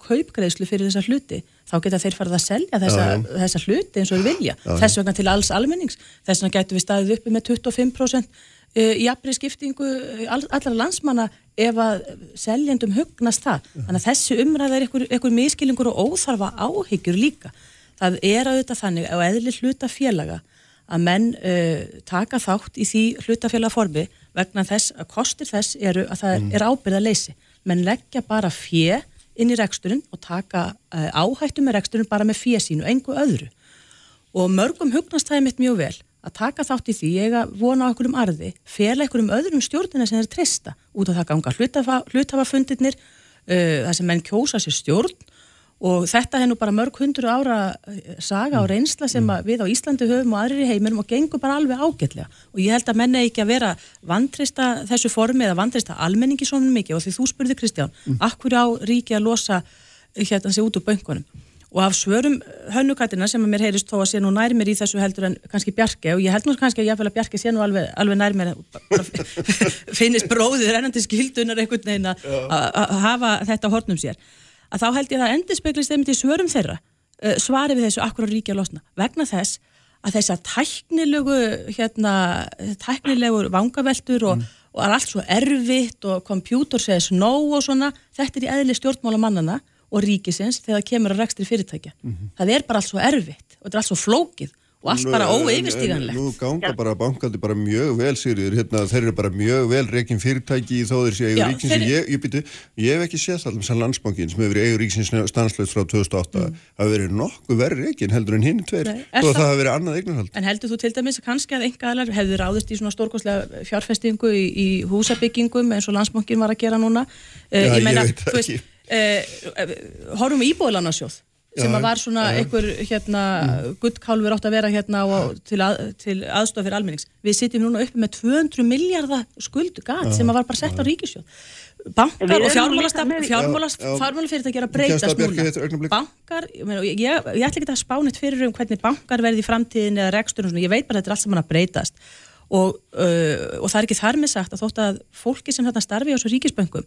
kaupgreðslu fyrir þessa hluti þá geta þeir farið að selja þessa, já, já. þessa hluti eins og þeir vilja. Já, þess vegna til alls almennings. Þess vegna getur við staðið uppi með 25% Eh, í afbrið skiptingu eh, allra landsmanna ef að seljendum hugnast það. Þannig að þessi umræða er einhver, miskilingur og óþarfa áhyggjur líka. Það er auðvitað þannig á eðli hlutafélaga að menn uh, taka þátt í því hlutafélagformi vegna þess að kostir þess eru að það mm. er ábyrða leysi. Menn leggja bara fjö inn í reksturinn og taka uh, áhættu með reksturinn bara með fjö sínu, engu öðru. Og mörgum hugnast það er mitt mjög vel að taka þátt í því, að vona á einhverjum arði, fela einhverjum öðrum stjórnina sem þeir trista út af það ganga hlutafafundirnir, uh, það sem menn kjósa sér stjórn. Og þetta er nú bara mörg hundru ára uh, saga og reynsla sem mm. við á Íslandi höfum og aðrir í heiminum og gengur bara alveg ágætlega. Og ég held að menna ekki að vera vantrista þessu formi eða vantrista almenningi svo mikið. Og því þú spurði Kristján, mm. akkur á ríki að losa hérna sig út úr böngunum og af svörum hönnukatina sem að mér heyrist þó að sé nú nær mér í þessu heldur en kannski Bjarki og ég held nú kannski að ég að Bjarki sé nú alveg, alveg nær mér finnist bróðið rennandi skildunar einhvern veginn að hafa þetta hornum sér að þá held ég að endur speklist þeim til svörum þeirra uh, svari við þessu akkur á ríkja losna vegna þess að þess að tæknilegu hérna, tæknilegur vangaveltur og, mm. og er allt svo erfitt og kompjútor segis nóg og svona þetta er í eðli stjórnmála mannana og ríkisins þegar það kemur að rekstri fyrirtækja. Mm -hmm. Það er bara allt svo erfitt og þetta er allt svo flókið og allt bara óeyfistíganlegt. Nú ganga bara bankandi bara mjög vel, Sigriður, hérna, þeir eru bara mjög vel reygin fyrirtæki í þó þeir séu eigur ríkins. Þeir... Ég, ég, byrju, ég hef ekki séð það sem landsbankin sem hefur verið eigur ríkins stanslöðs frá 2008 mm. hafi verið nokkuð verið reygin heldur en hinn tveir og það, það hafi verið annað eignarhald. En heldur þú til dæmis að kannski að enga aðlar hefur ráðist í svona stórkoslega fjárfestingu í, í húsabyggingum eins og landsbankin var að gera núna? Já, uh, ég, meina, ég veit ekki eh, horfum í íbúðalansjóð sem að var svona ja. einhver hérna mm. gullkálfur átt að vera hérna á, til, að, til aðstof fyrir almennings. Við sitjum núna uppi með 200 miljardar skuld gat ja. sem að var bara sett á ríkisjóð bankar og fjármálafyrirtæki er að breytast núna. bankar, ég, ég, ég ætla ekki að spána fyrir um hvernig bankar verði í framtíðin eða rekstur, ég veit bara að þetta er allt saman að breytast. Og, uh, og það er ekki þar með sagt að þótt að fólki sem þarna starfi á þessu ríkisböngum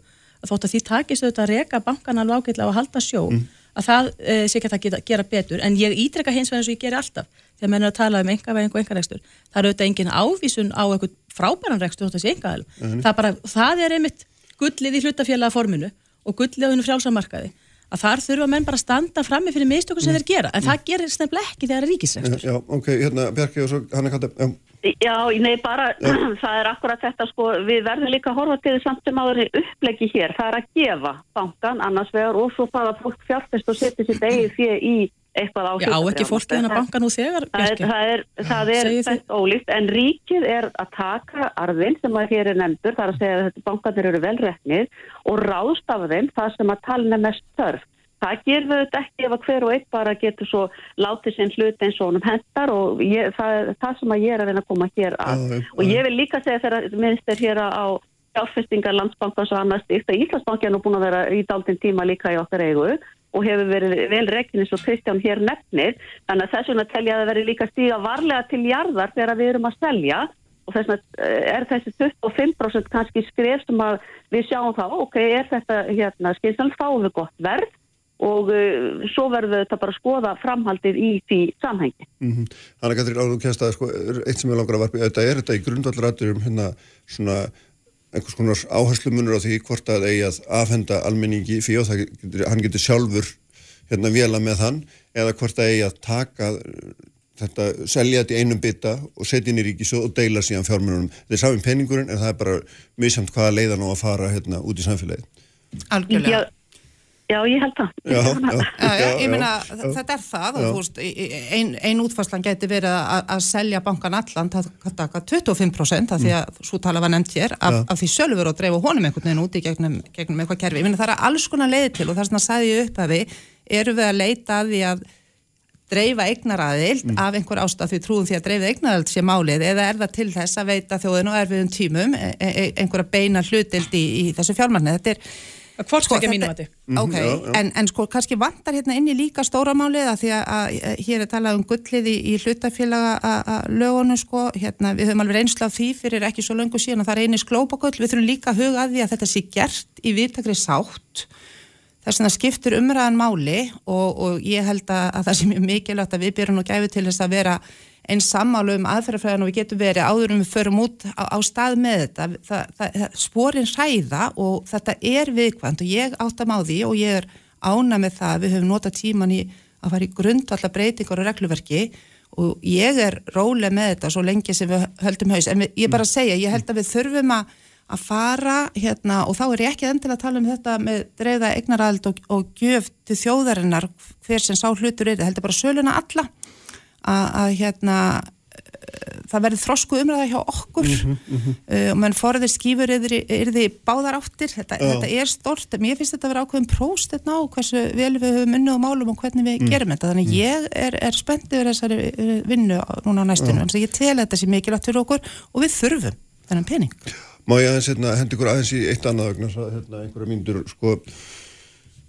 þótt að því takist auðvitað að reka bankan alveg ágætlega að halda sjó mm. að það e, sé ekki að það geta, gera betur en ég ítreka hins vegar eins og ég ger alltaf þegar menn er að tala um engavæðing og engaregstur það er auðvitað engin ávísun á eitthvað frábæran regstur þótt að sé engaðal mm. það, það er einmitt gullið í hlutafélaga forminu og gullið á hennu frjálsamarkaði að þar þurfa menn bara að standa frammi fyrir mistökum sem mm. þeir gera, en það mm. gerir snabla ekki þegar það er ríkisregstur. Já, já. Já, nei, bara, það er akkurat þetta sko, við verðum líka að horfa til því samt sem áður upplegi hér, það er að gefa bankan annars vegar og svo bara fólk fjárfest og setja sitt eigið fyrir í eitthvað á Já, á ekki fólkið hennar bankan úr þegar Það er, það er, það er þetta ólíkt, en ríkið er að taka arðin sem að hér er nefndur, það er að segja að þetta bankanir eru velreknir og ráðstafa þeim það sem að talna mest þörf Það gerur þetta ekki ef að hver og einn bara getur svo látið sinn hlut eins og honum hendar og ég, það er það sem að ég er að reyna að koma hér að. Uh, uh, og ég vil líka segja þegar minnst er hér á áfestingar landsbankans og annars að Íslandsbanki er nú búin að vera í daldinn tíma líka í okkar eigu og hefur verið vel regnins og Kristján hér nefnir. Þannig að þess vegna telja að það veri líka stíga varlega til jarðar þegar við erum að selja og þess vegna eh, er þessi 25% kannski skrif sem að við sjáum þá, ok, er þetta hérna fáum við gott verð og uh, svo verður þetta bara að skoða framhaldið í því samhengi. Mm -hmm. Þannig að Katrín Árum Kjæstaði, sko, eitt sem ég langar að varpa, þetta er þetta í grundvallrættur um hérna svona einhvers konar áherslumunur á því hvort að eigi að afhenda almenningi fyrir og það getur, hann getur sjálfur hérna vela með hann eða hvort að eigi að taka þetta, selja þetta í einum bytta og setja inn í ríkisjóð og deila síðan fjármunum. Þetta er sáinn peningurinn en það er bara mjög samt hvaða leiðan á að fara hérna út í samfélagið. Algjörlega. Já. Ég held það. Já, já, Já, já, ég meina, þetta er það og þú veist, ein, ein útfarslan geti verið að, að selja bankan allan að taka 25% af því að svo tala var nefnt hér af, af því sölfur og dreifu honum einhvern veginn úti gegnum, gegnum eitthvað kerfi. Ég meina, það er alls konar leiði til og það er svona að sagði ég upp að við eru við að leita að því að dreifa eignaraðild af einhver ástaf því trúum því að dreifa eignaraðild sé málið eða er það til þess að veita þjóðin og erfiðum tímum e e einhverja beina hlutild í, í þessu fjármarni. Þetta er Hvort Sko, ekki að þið? Ok, já, já. En, en sko kannski vantar hérna inn í líka stóra málið að því að, að hér er talað um gullið í, í hlutafélaga að- að lögunu sko, hérna við höfum alveg reynslu af því fyrir ekki svo löngu síðan að það er eini sklópagull, við þurfum líka að huga að því að þetta sé gert í viðtakri sátt þess að það skiptur umræðan máli og, og ég held að, að það sé mjög mikilvægt að við byrjum og gæfi til þess að vera eins sammálu um aðferðafræðan og við getum verið áður um við förum út á, á stað með þetta. Það, það, það, sporin hræða og þetta er viðkvæmt og ég áttam á því og ég er ána með það að við höfum notað tíman í að fara í grundvalla breytingar og regluverki og ég er róleg með þetta svo lengi sem við höldum haus. En við, ég bara að segja, ég held að við þurfum að að fara hérna og þá er ég ekki endilega að tala um þetta með dreifða eignarald og, og gjöf til þjóðarinnar hver sem sá hlutur er, heldur bara söluna alla að, hérna eh, það verður þrosku umræða hjá okkur. Uh, og mann forðir skýfur yfir, yfir báðar áttir. Þetta, þetta er stort, mér finnst þetta að vera ákveðin próst þetta á hversu vel við höfum unnið á málum og hvernig við gerum þetta, þannig ég er, er spennt yfir þessari eh, vinnu núna á næstunum, þannig að ég tel þetta sé mikilvægt fyrir okkur og við þurfum þennan pening. Má ég aðeins hérna, hendi ykkur aðeins í eitt annað vegna, hérna, einhverja mínútur, sko,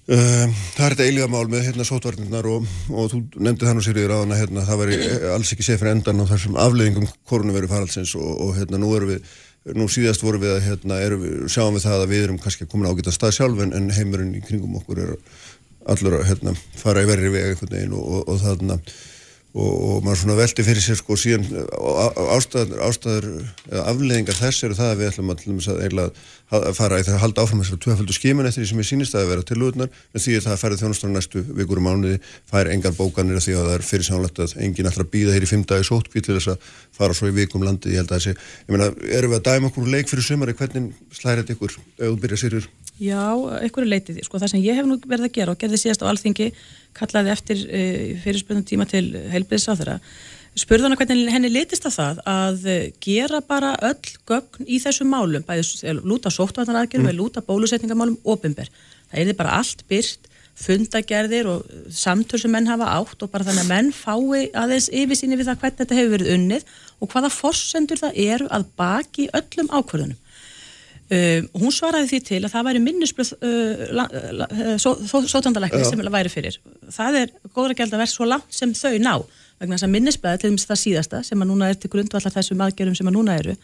það er þetta eiliga mál með hérna sótvarnirnar og, og þú nefndi það nú Sigriður á hana, hérna, það væri alls ekki séð fyrir endan á þessum afleðingum koronaviru faraldsins og, og hérna nú erum við, nú síðast vorum við að hérna, erum við, sjáum við það að við erum kannski komin ágæta stað sjálf en, en heimurinn í kringum okkur er allur að hérna, fara í verri veg einhvern veginn og, og, og þarna og, og maður svona velti fyrir sér sko síðan á- ástæður, ástæður eða afleðingar þess eru það að við ætlum að, til að, að fara að halda áfram þessar tvöfaldu skimun eftir því sem ég sýnist að vera tilúðunar en því að það færði þjónustan næstu vikur og mánuði fær engar bókanir af því að það er fyrir sánlegt að enginn að býða hér í fimm dagi sótkví til þess að fara svo í vikum landið ég held að þessi, ég meina, erum við að dæma okkur leik fyrir sumari, hvernig slæri þetta ykkur ef þú byrja sýrjur? Já, einhverju leitið. Sko, það sem ég hef nú verið að gera og gerði síðast á alþingi, kallaði eftir e, fyrirspöndum tíma til heilbriðsáþara, spurði hana hvernig henni litist að það að eh, gera bara öll gögn í þessum málum, bæði lúta sóttvarnaraðgjörnum, mm. lúta bólusetningamálum, ofinber. Það er bara allt byrt, fundagerðir og samtöl sem menn hafa átt og bara þannig að menn fái aðeins yfirsýni við það hvernig þetta hefur verið unnið og hvaða forsendur það eru að baki öllum ákvörðunum. Um, hún svaraði því til að það væri minnisblöð uh, sótandalækni sem það væri fyrir. Það er gæld að vera svo langt sem þau ná vegna þess að minnisblöði, til dæmis það síðasta sem að núna er til grundvallar þessum aðgerðum sem að núna eru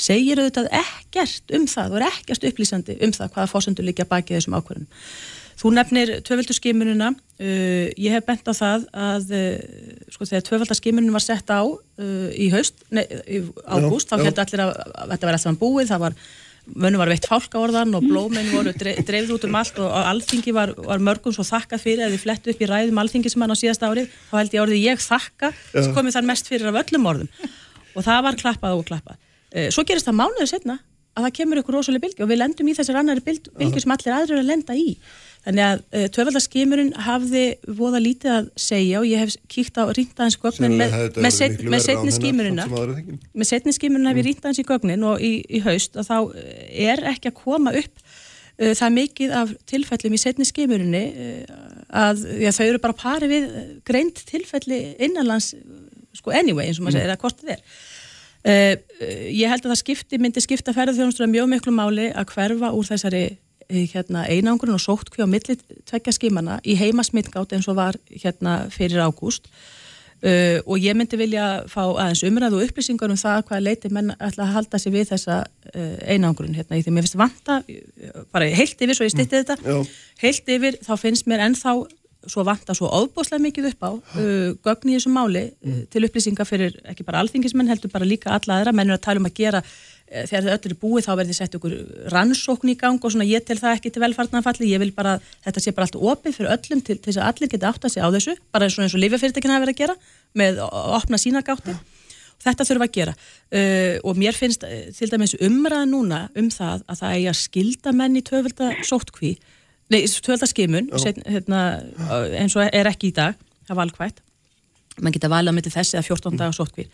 segir auðvitað ekkert um það og er ekkert upplýsandi um það hvaða fórsendur liggja baki þessum ákvörðunum. Þú nefnir tvöfaldarskimununa, uh, ég hef bent á það að uh, sko þegar tvöfaldarskimunum var sett á uh, í haust, nei, í ágúst, þá heldur allir að, að þetta var alltaf búið, það var mönnum var veitt fálkaorðan og blóminn voru dre- dreifð út um allt og, alþingi var, var mörgum svo þakkað fyrir að þið flettu upp í ræðum alþingi sem hann á síðasta ári. Þá held ég orðið ég þakka sem komið þar mest fyrir af öllum orðum. Og það var klappað og klappað. Eh, svo gerist það mánuðu setna að það kemur ykkur rosalega bylgi og við lendum í þessar annari bylgi sem allir aðrir að lenda í. Þannig að uh, tvöfaldarskimurinn hafði voða lítið að segja og ég hef kíkt á rýndaðins gögnin með, með, set, með setni skimurina með setni skimurinn hef ég rýnt aðeins í gögnin og í, í haust að þá eh, er ekki að koma upp uh, það mikið af tilfellum í setni skimurinni uh, að já, þau eru bara pari við eh, greind tilfelli innanlands eh, sko anyway eins og maður segir að hvort það er Uh, ég held að það skipti, myndi skipta ferðarþjónustur mjög miklu máli að hverfa úr þessari eh, hérna, einangrun og sóttkví á milli tvekja skimana í heima smittgátt eins og var hérna fyrir ágúst. Uh, og ég myndi vilja fá aðeins umræðu og upplýsingar um það hvaða leiti menn ætla að halda sig við þessa uh, einangrun hérna í því. Mér finnst vanta bara heilt yfir svo ég stytti þetta Já. heilt yfir þá finnst mér ennþá svo vanta svo óbúslega mikið upp á uh, gögn í þessum máli uh, til upplýsinga fyrir ekki bara alþingismenn heldur bara líka alla aðra, menn er að tala um að gera uh, þegar þau öll eru búið þá verði sett ykkur rannsókn í gang og svona ég tel það ekki til velfarnanfalli, ég vil bara þetta sé bara allt opið fyrir öllum til, til þess að allir geta átt að sig á þessu, bara og eins og lifjafyrirtekin hafa verið að gera með að opna sína gátti þetta þurfa að gera. Uh, og mér finnst uh, til dæmis umræða núna um það að það að Nei, tvöldaskimun, hérna, eins og er ekki í dag, það er valkvægt. Man geta valið á myndi þessi eða 14 dagar sótkvíl.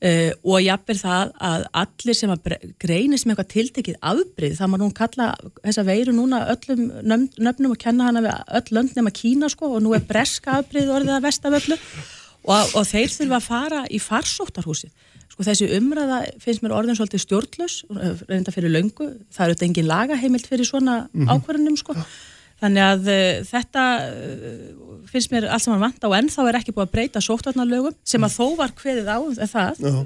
Uh, og jafnvel það að allir sem að greinist með eitthvað tiltekið afbrið, það maður nú kalla þessa veiru núna öllum nöfnum og kenna hana við öll lönd nema Kína sko og nú er breska afbrið orðið að vestaföllu og, og þeir þurfa að fara í farsóttarhúsið sko þessi umræða finnst mér orðin svolítið stjórnlaus reynda fyrir löngu, það eru þetta engin lagaheimilt fyrir svona mm -hmm. ákvarðunum sko Þannig að uh, þetta uh, finnst mér allt saman vant á enn þá er ekki búið að breyta sóttvarnarlögum sem að þó var hveðið á um það uh,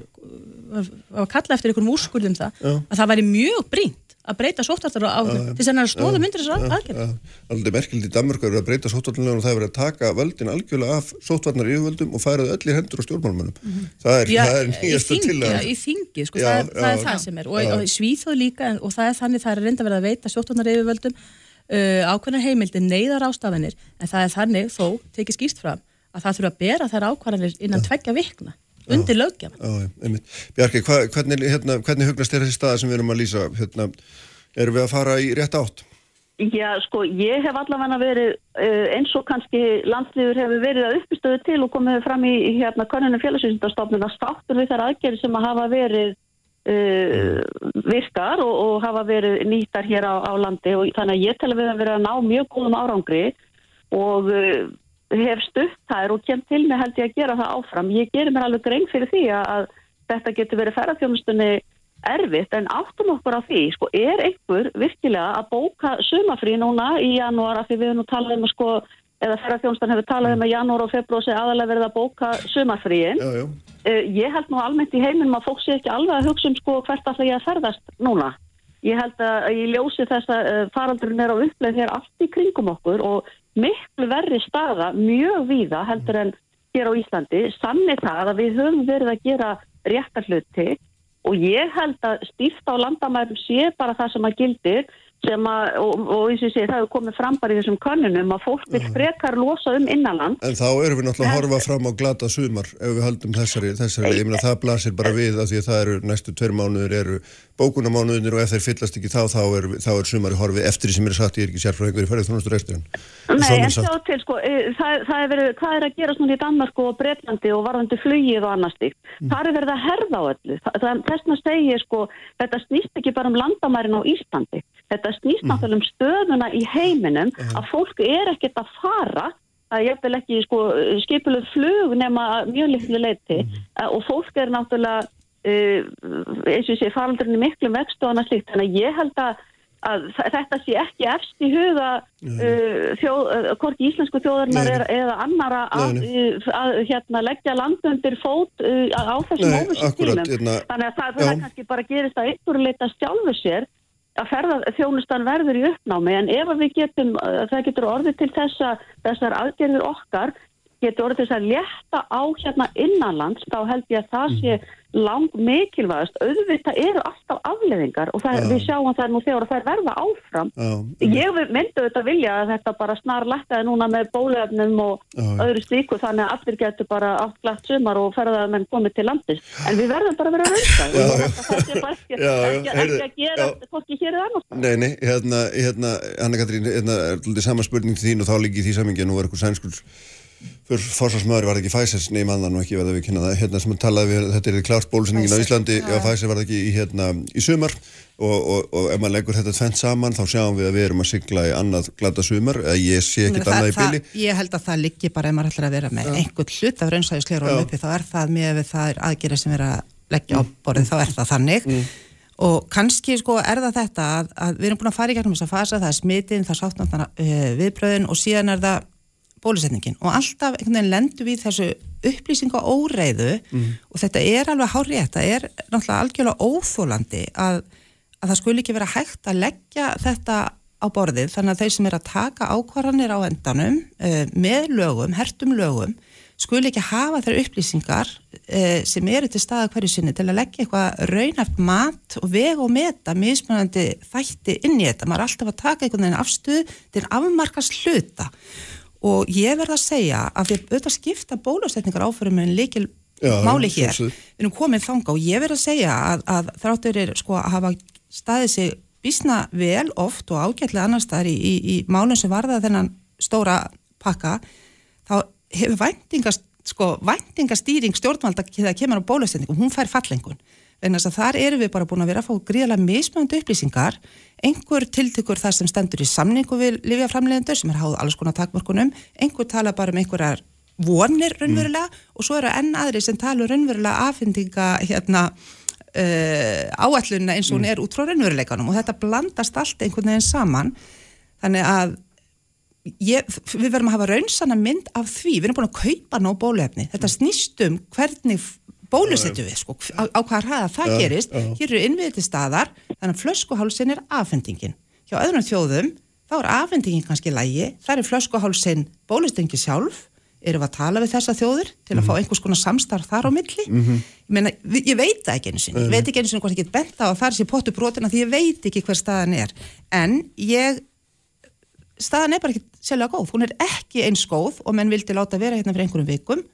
að kalla eftir einhvern úrskurðum það Já. að það væri mjög brínt að breyta sóttvarnarlögum til þess að stóða myndir þessar aðgerð. Aldrei merkildi í Danmark eru að breyta sóttvarnarlögum og það er verið að taka völdin algjörlega af sóttvarnar yfirvöldum og færaðu öll í hendur og stjórnmálmennum. Mm -hmm. Það er, Já, er nýjasta til að... Já, í þingi, sko, það, það er það sem er og, og svíþóð líka og það er þannig það er reynda verið að veita sóttvarnar yfirvöldum uh, ákveðnar heimildi neyðar ástafanir en það er þannig þó tekið skýrst fram að það þurfa að bera þær ákvarðanir innan ja. tveggja vikna undir lögjafan. Bjarki, hva, hvernig, hérna, hvernig hugnast er þessi staða sem við erum að lýsa? Hérna, erum við að fara í rétt átt? Já, sko, ég hef allavega verið uh, eins og kannski landslíður hefur verið að uppistöðu til og komið fram í hérna konunum félagsvísindastofnun að státtur við þær aðgerði sem að hafa verið uh, virkar og, og hafa verið nýtar hér á, á landi og þannig að ég tel að við hefum verið að ná mjög góðum árangri og uh, hef stutt þær og kem til mig held ég að gera það áfram. Ég gerir mér alveg grein fyrir því að þetta getur verið ferðarfjónustunni erfitt en áttum okkur á því, sko, er einhver virkilega að bóka sumafrí núna í janúar af því við erum nú talað um að sko eða ferðarþjónstan hefur talað um að janúar og februar sé aðalega verið að bóka sumarfríin. Uh, ég held nú almennt í heiminum að fólk sé ekki alveg að hugsa um sko hvert alltaf ég að ferðast núna. Ég held að ég ljósi þess að uh, faraldurinn er á uppleið hér allt í kringum okkur og miklu verri staða, mjög víða heldur en hér á Íslandi. Sannir það að við höfum verið að gera réttar hluti og ég held að stýrta á landamærum sé bara það sem að gildir sem að, og, og eins og ég segi, það hefur komið fram bara í þessum kannunum að fólk vil frekar losa um innanland. En þá erum við náttúrulega að horfa fram á glata sumar ef við haldum þessari, þessari, ég meina það blasir bara við að því að það eru næstu tverr mánuður eru bókunamánuðinir og ef þeir fyllast ekki þá, þá er, þá er sumari horfið eftir því sem er satt, ég er ekki sérfræðingur í ferðið þúnastur resturinn. Nei, en sjá til sko, e, það, það er verið, hvað er að gera svona í Danmark og Breitlandi og varðandi flugið og annars stík. Mm. Það er verið að herða á öllu. Þessna segir sko, þetta snýst ekki bara um landamærin á Íslandi. Þetta snýst mm. náttúrulega um stöðuna í heiminum að fólk er ekkert að fara að ég vil ekki sko, skipuleg flug nema mjög litlu leiti mm. og fólk er náttúrulega Uh, eins og sé faraldurinn miklu vextu og annað slikt, þannig að ég held að, að þetta sé ekki efst í huga uh, þjóð, uh, íslensku þjóðarnar er, eða annara að, að hérna, leggja landundir fót á þessum óvissu tímum hérna, þannig að það, það kannski bara gerist að einhverju leita sjálfu sér að ferða þjónustan verður í uppnámi en ef við getum, það getur orðið til þessa, þessar aðgerðir okkar getur orðið þess að létta á hérna innanlands, þá held ég að það sé lang mikilvægast auðvitað eru alltaf afleðingar og það, við sjáum það nú þegar það er verða áfram. Já. ég myndi auðvitað vilja að þetta bara snar lættaði núna með bólefnum og Já. öðru slíku þannig að allir getur bara aftlagt sumar og ferðað menn komið til landis. En við verðum bara að vera raunstæð það sé bara ekki, ekki, ekki að gera hvorki hér eða annars Nei, nei, hérna, hérna Anna Katrín, hérna er saman spurning til þín og þá líki því samingin og er eitthvað sænskuls fórsvarsmaður var ekki Fæsers nefn annan og ekki veða við kynna það hérna sem talaði við, þetta er klart bólusningin á Íslandi og Fæser var ekki í, hérna, í sumar og, og, og ef maður leggur þetta tvent saman þá sjáum við að við erum að sigla í annað glada sumar, eða ég sé ekki annað í bíli. Ég held að það liggi bara ef maður ætlar að vera með ja. einhvern hlut af raunsæðislegur og uppi þá er það með við það er aðgerið sem er að leggja á mm. borðið, þá er það þannig mm. og kannski sko er það þetta að, að við erum búin að fara í gegnum þess að fasa, það er smitin, það er sáttnáttana uh, viðbröðin og síðan er það bólusetningin og alltaf einhvern veginn lendur við þessu upplýsingu og óreiðu mm. og þetta er alveg hárið, þetta er náttúrulega algjörlega óþólandi að, að það skul ekki vera hægt að leggja þetta á borðið þannig að þeir sem er að taka ákvarðanir á endanum uh, með lögum, hertum lögum skul ekki hafa þær upplýsingar uh, sem eru til staða hverju sinni til að leggja eitthvað raunæft mat og vega og meta mismunandi þætti inn í þetta, maður er alltaf að taka einhvern veginn afstuð til afmarkast hluta og ég verð að segja að við auðvitað skipta bólusetningar áförum með en leikil Já, máli hér, við erum komið þanga og ég verð að segja að, að þráttur er sko að hafa staðið sig bísna vel oft og ágætlega annars þar í, í, í málun sem varða þennan stóra pakka þá hefur væntingast sko væntingastýring stjórnvalda þegar kemur á bólusendingum, hún fær fallengun en þess að þar eru við bara búin að vera að fá gríðarlega mismöndu upplýsingar einhver tiltökur þar sem stendur í samningu við livjaframlegendur sem er háð alls konar takmörkunum, einhver tala bara um einhverjar vonir raunverulega mm. og svo eru enn aðri sem tala um raunverulega afhendinga hérna uh, áallunna eins og hún mm. er út frá raunveruleikanum og þetta blandast allt einhvern veginn saman þannig að ég, við verðum að hafa raunsanna mynd af því, við erum búin að kaupa ná bólefni, þetta mm. snýstum hvernig bólusettu við sko, á, á hvað hraða það gerist, hér eru innviðið til staðar, þannig að flöskuhálsin er afhendingin. Hjá öðrum þjóðum þá er afhendingin kannski lægi, það er flöskuhálsin bólustengi sjálf. Erum við að tala við þessa þjóður til að mm -hmm. fá einhvers konar samstarf þar á milli? Mm -hmm. ég, meina, ég veit það ekki einu sinni. Ég veit ekki einu sinni hvort ég get benta á þar sé pottu brotina því ég veit ekki hver staðan er. En ég staðan er bara ekki selja góð, hún er ekki eins góð og menn vildi láta vera hérna fyrir einhverjum vikum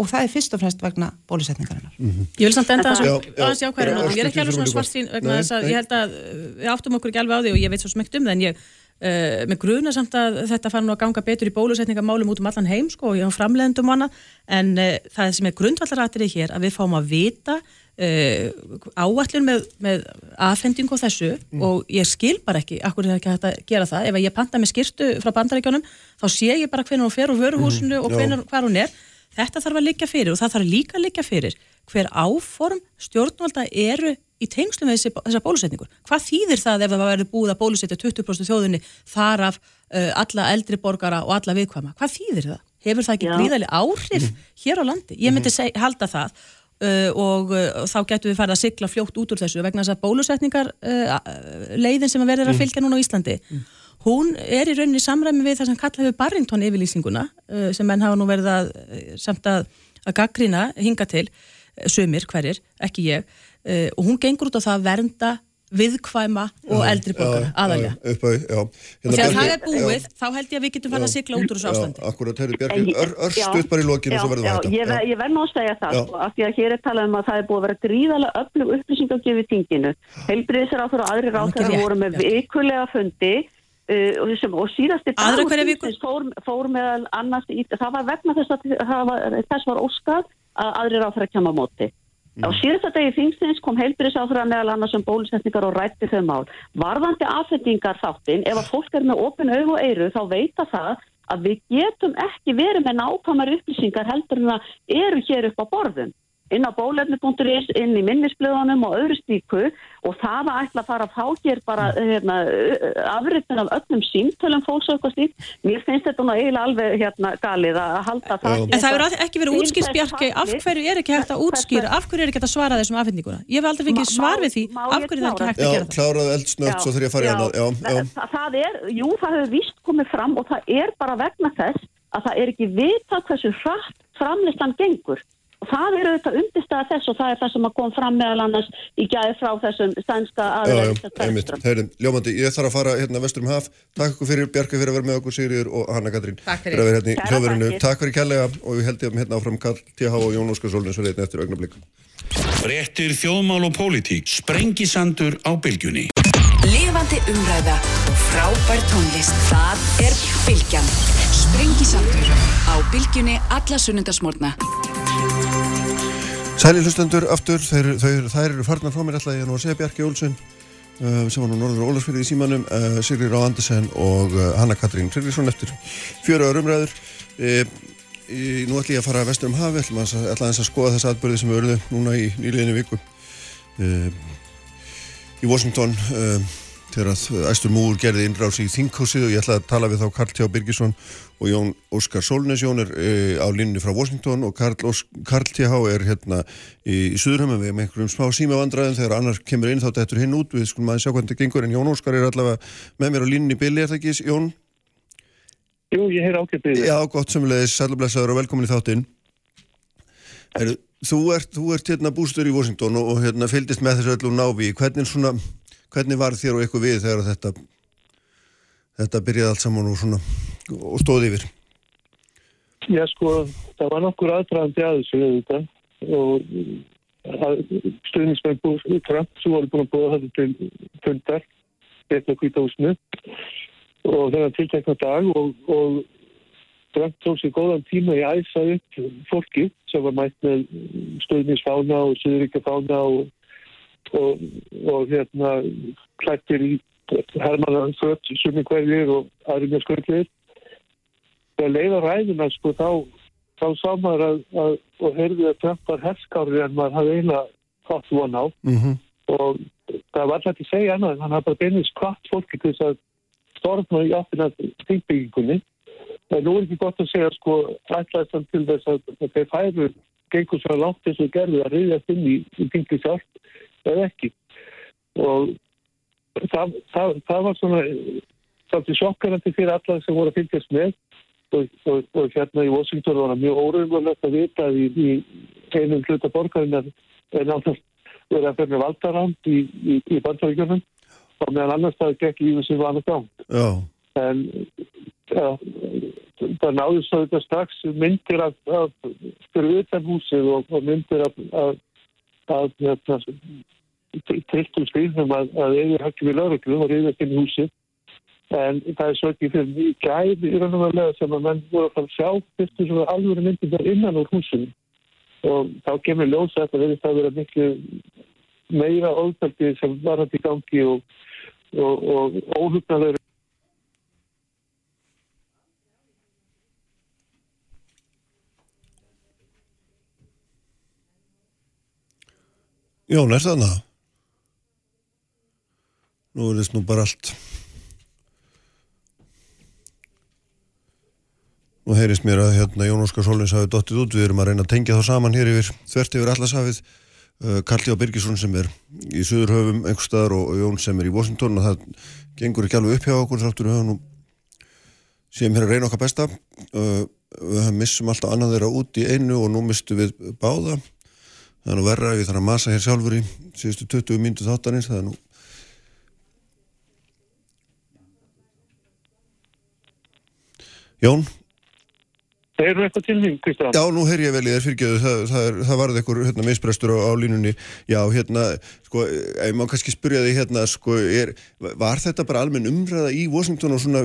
og það er fyrst og fremst vegna bólusetningarinnar. Mm -hmm. Ég vil samt enda aðeins jákvæðinu og ég er ekki alveg svona svart sín vegna þess að ég held að við áttum okkur ekki alveg á því og ég veit svo smegt um það en ég uh, með gruna samt að þetta fara nú að ganga betur í bólusetningamálum út um allan heim sko og ég á framlegendum hana en uh, það sem er grundvallaratrið hér að við fáum að vita Uh, áallun með, með aðfending og þessu mm. og ég skil bara ekki akkur er ekki hægt að gera það ef ég panta með skirtu frá bandaríkjónum þá sé ég bara hvernig hún fer úr vöruhúsinu mm. og hvernig, hver hún er þetta þarf að liggja fyrir og það þarf líka að liggja fyrir hver áform stjórnvalda eru í tengslu með þessi, þessa bólusetningur hvað þýðir það ef það verður búið að bólusetja 20% þjóðunni þar af uh, alla eldri borgara og alla viðkvæma hvað þýðir það? Hefur það ekki gríðarlega áhrif mm. hér á landi? Ég myndi seg, halda það Uh, og uh, þá getur við farið að sigla fljótt út úr þessu vegna þess að bólusetningar uh, leiðin sem verður að mm. fylgja núna á Íslandi mm. Hún er í rauninni samræmi við það sem kallaði við Barrington yfirlýsinguna sem menn hafa nú verið að samt að, að gaggrina hinga til sömur hverjir, ekki ég og hún gengur út á það að vernda viðkvæma og eldri borgara aðalja hérna, og þegar það er búið já. þá held ég að við getum fann að sigla út úr þessu ástandi. Akkurat, þeirri Bjarki, örstuðt bara í lokinu og svo verður það hægt Ég, ég verð nú að segja það sko, af því að hér er talað um að það er búið að vera gríðalega öflug upplýsing á gefið tinginu heilbriðisar áþur og aðri ráþur voru með vikulega fundi uh, og, sem, og síðasti fór, fór meðal annars í, það var vegna þess að þess var óskað að aðri ráþur að kemja á móti Mm. Á síðasta degi þingstins kom heilbyrðisáþurra meðal annars um bólusetningar og rætti þau mál. Varðandi afhendingar þáttinn, ef að fólk er með opin auð og eyru þá veita það að við getum ekki verið með nákvæmar upplýsingar heldur en það eru hér upp á borðum inn á bólefni.is, inn í minnisblöðunum og öðru stíku og það var ætla að fara að fá hér bara hérna, afriðin af öllum símtölum fólksöku og stík. Mér finnst þetta nú eiginlega alveg hérna galið að halda það. En það er ekki verið útskýrsbjarki, af hverju er ekki hægt að útskýra, af hverju er ekki hægt að svara þessum afhendinguna? Ég hef aldrei fengið svar við því, af hverju er ekki hægt að gera það? Já, kláraðu eldsnött svo þurf ég að fara er, jú, það hefur vist komið fram og það er bara vegna þess að það er ekki vita hversu hratt framlistan gengur og það eru auðvitað undirstæða þess og það er það sem að kom fram meðal annars í gæði frá þessum stænska aðeins Ljómandi, ég þarf að fara hérna vestur um haf. Takk okkur fyrir Bjarki fyrir að vera með okkur Sigriður og Hanna Katrín Takk fyrir. hérna Takk fyrir kærlega og við heldum hérna áfram Karl T.H. og Jón Óskarsólins og reytin eftir augnablík Réttir þjóðmál og pólitík. Sprengisandur á bylgjunni. Lifandi umræða og frábær tónlist Það er bylgjan. Sprengisandur á bylgjunni alla sunnundasmórna Sæli hlustendur aftur, þeir, þeir, þær eru farnar frá mér alltaf, ég er nú að segja Bjarki Olsson uh, sem var nú Norður Ólarsfyrði í símanum uh, Sigri Rá Andersen og uh, Hanna Katrín Tryggvísson eftir. Fjöru ára umræður. Uh, Nú ætlum ég að fara að vestur um hafi, ætlum að, ætlum að skoða þess aðbörði sem við örðum núna í nýliðinu viku. Uh, í Washington uh, þegar að æstur múur gerði innráðs í þinghúsið og ég ætla að tala við þá Karl Tjá Birgisson og Jón Óskar Solnes Jón er e, á línni frá Washington og Karl, Karl Tjá er hérna í, í Suðurhöfum við með einhverjum smá símavandræðin þegar annar kemur inn þá er hinn út. Við skulum aðeins sjá hvernig þetta gengur. En Jón Óskar er allavega með mér á línni Billi, er það ekki Jón? Jú, ég heyr ákveðið Já, gott semleis, sælublesaður og velkomin í þáttinn. Þú ert, þú ert hérna bústur í Washington og, og hérna fylgist með þessu öllum návi hvernig svona hvernig var þér og eitthvað við þegar þetta þetta byrjaði allt saman og svona og stóði yfir? Já sko, það var nokkur aðdraðandi að þessu auðvitað og stuðnismenn búið Trump sem voru búin að búið þetta til fundar betra kvítahúsinu og þennan tiltekna dag og, og Trump tók sér góðan tíma í æsa upp fólki sem var mætt með stöðnisfána og söðuríkjafána og, og, og hérna klættir í hermaðan fött, sumi hverjir og aðri með skurðlir. Þegar leiða ræðina sko þá, þá sá maður að, að og heyrði að Trump var herskári en maður hafði eiginlega gott von á Mm -hmm. og það var alltaf ekki að segja annað en hann hafði bara beinist kvart fólki til þess að storma í áttina þingbyggingunni en nú er ekki gott að segja sko hann til þess að, þeir færu gengur svo langt eins og gerðu að reyðast inn í, í þingli sjálf eða ekki. Og það, það, það var svona svolítið sjokkarandi fyrir alla sem voru að fylgjast með. Og, og, og hérna í Washington var það mjög óraugulegt að vita að í, í einum hluta borgarinnar er náttúrulega verið að fyrir valdaránd í, í, í bandaríkjörnum og meðan annars það gekk lífið sem var gang. Já, en ja, það svo þetta strax myndir af fyrir utan húsið og, og myndir af, af hérna, trilltum skrifnum að, að eða höfði við lauruglu og reyðast inn í húsið en það er svo ekki fyrir mjög gæði í raun og verulega sem að menn voru að fara að sjá fyrstu svona alvöru myndir innan úr húsinu. Og þá kemur ljósa að þetta verðist að vera miklu meira óþældi sem var hægt í gangi og, og, og óhugnaður Jón, er það það? Nú er þess nú bara allt. Nú heyrist mér að hérna Jón Óskar Sólins hafi dottið út. Við erum að reyna að tengja þá saman hér yfir þvert yfir allasafið. Uh, Karli á Birgisson sem er í Suðurhöfum einhver staðar og Jón sem er í Washington og það gengur ekki alveg upp hjá okkur þáttur við höfum nú séum hér að reyna okkar besta. Uh, við missum alltaf annað þeirra út í einu og nú mistu við báða. Það er nú verra ef ég þarf að masa hér sjálfur í síðustu 20 mínutu þáttanins, það er nú... Jón? Það eru eitthvað til þín, Kristján. Já, nú heyr ég vel í þér fyrirgeðu, það, það, það varði einhver hérna, misbrestur á, á línunni. Já, hérna, sko, ég má kannski spyrja því hérna, sko, er, var þetta bara almenn umræða í Washington og svona,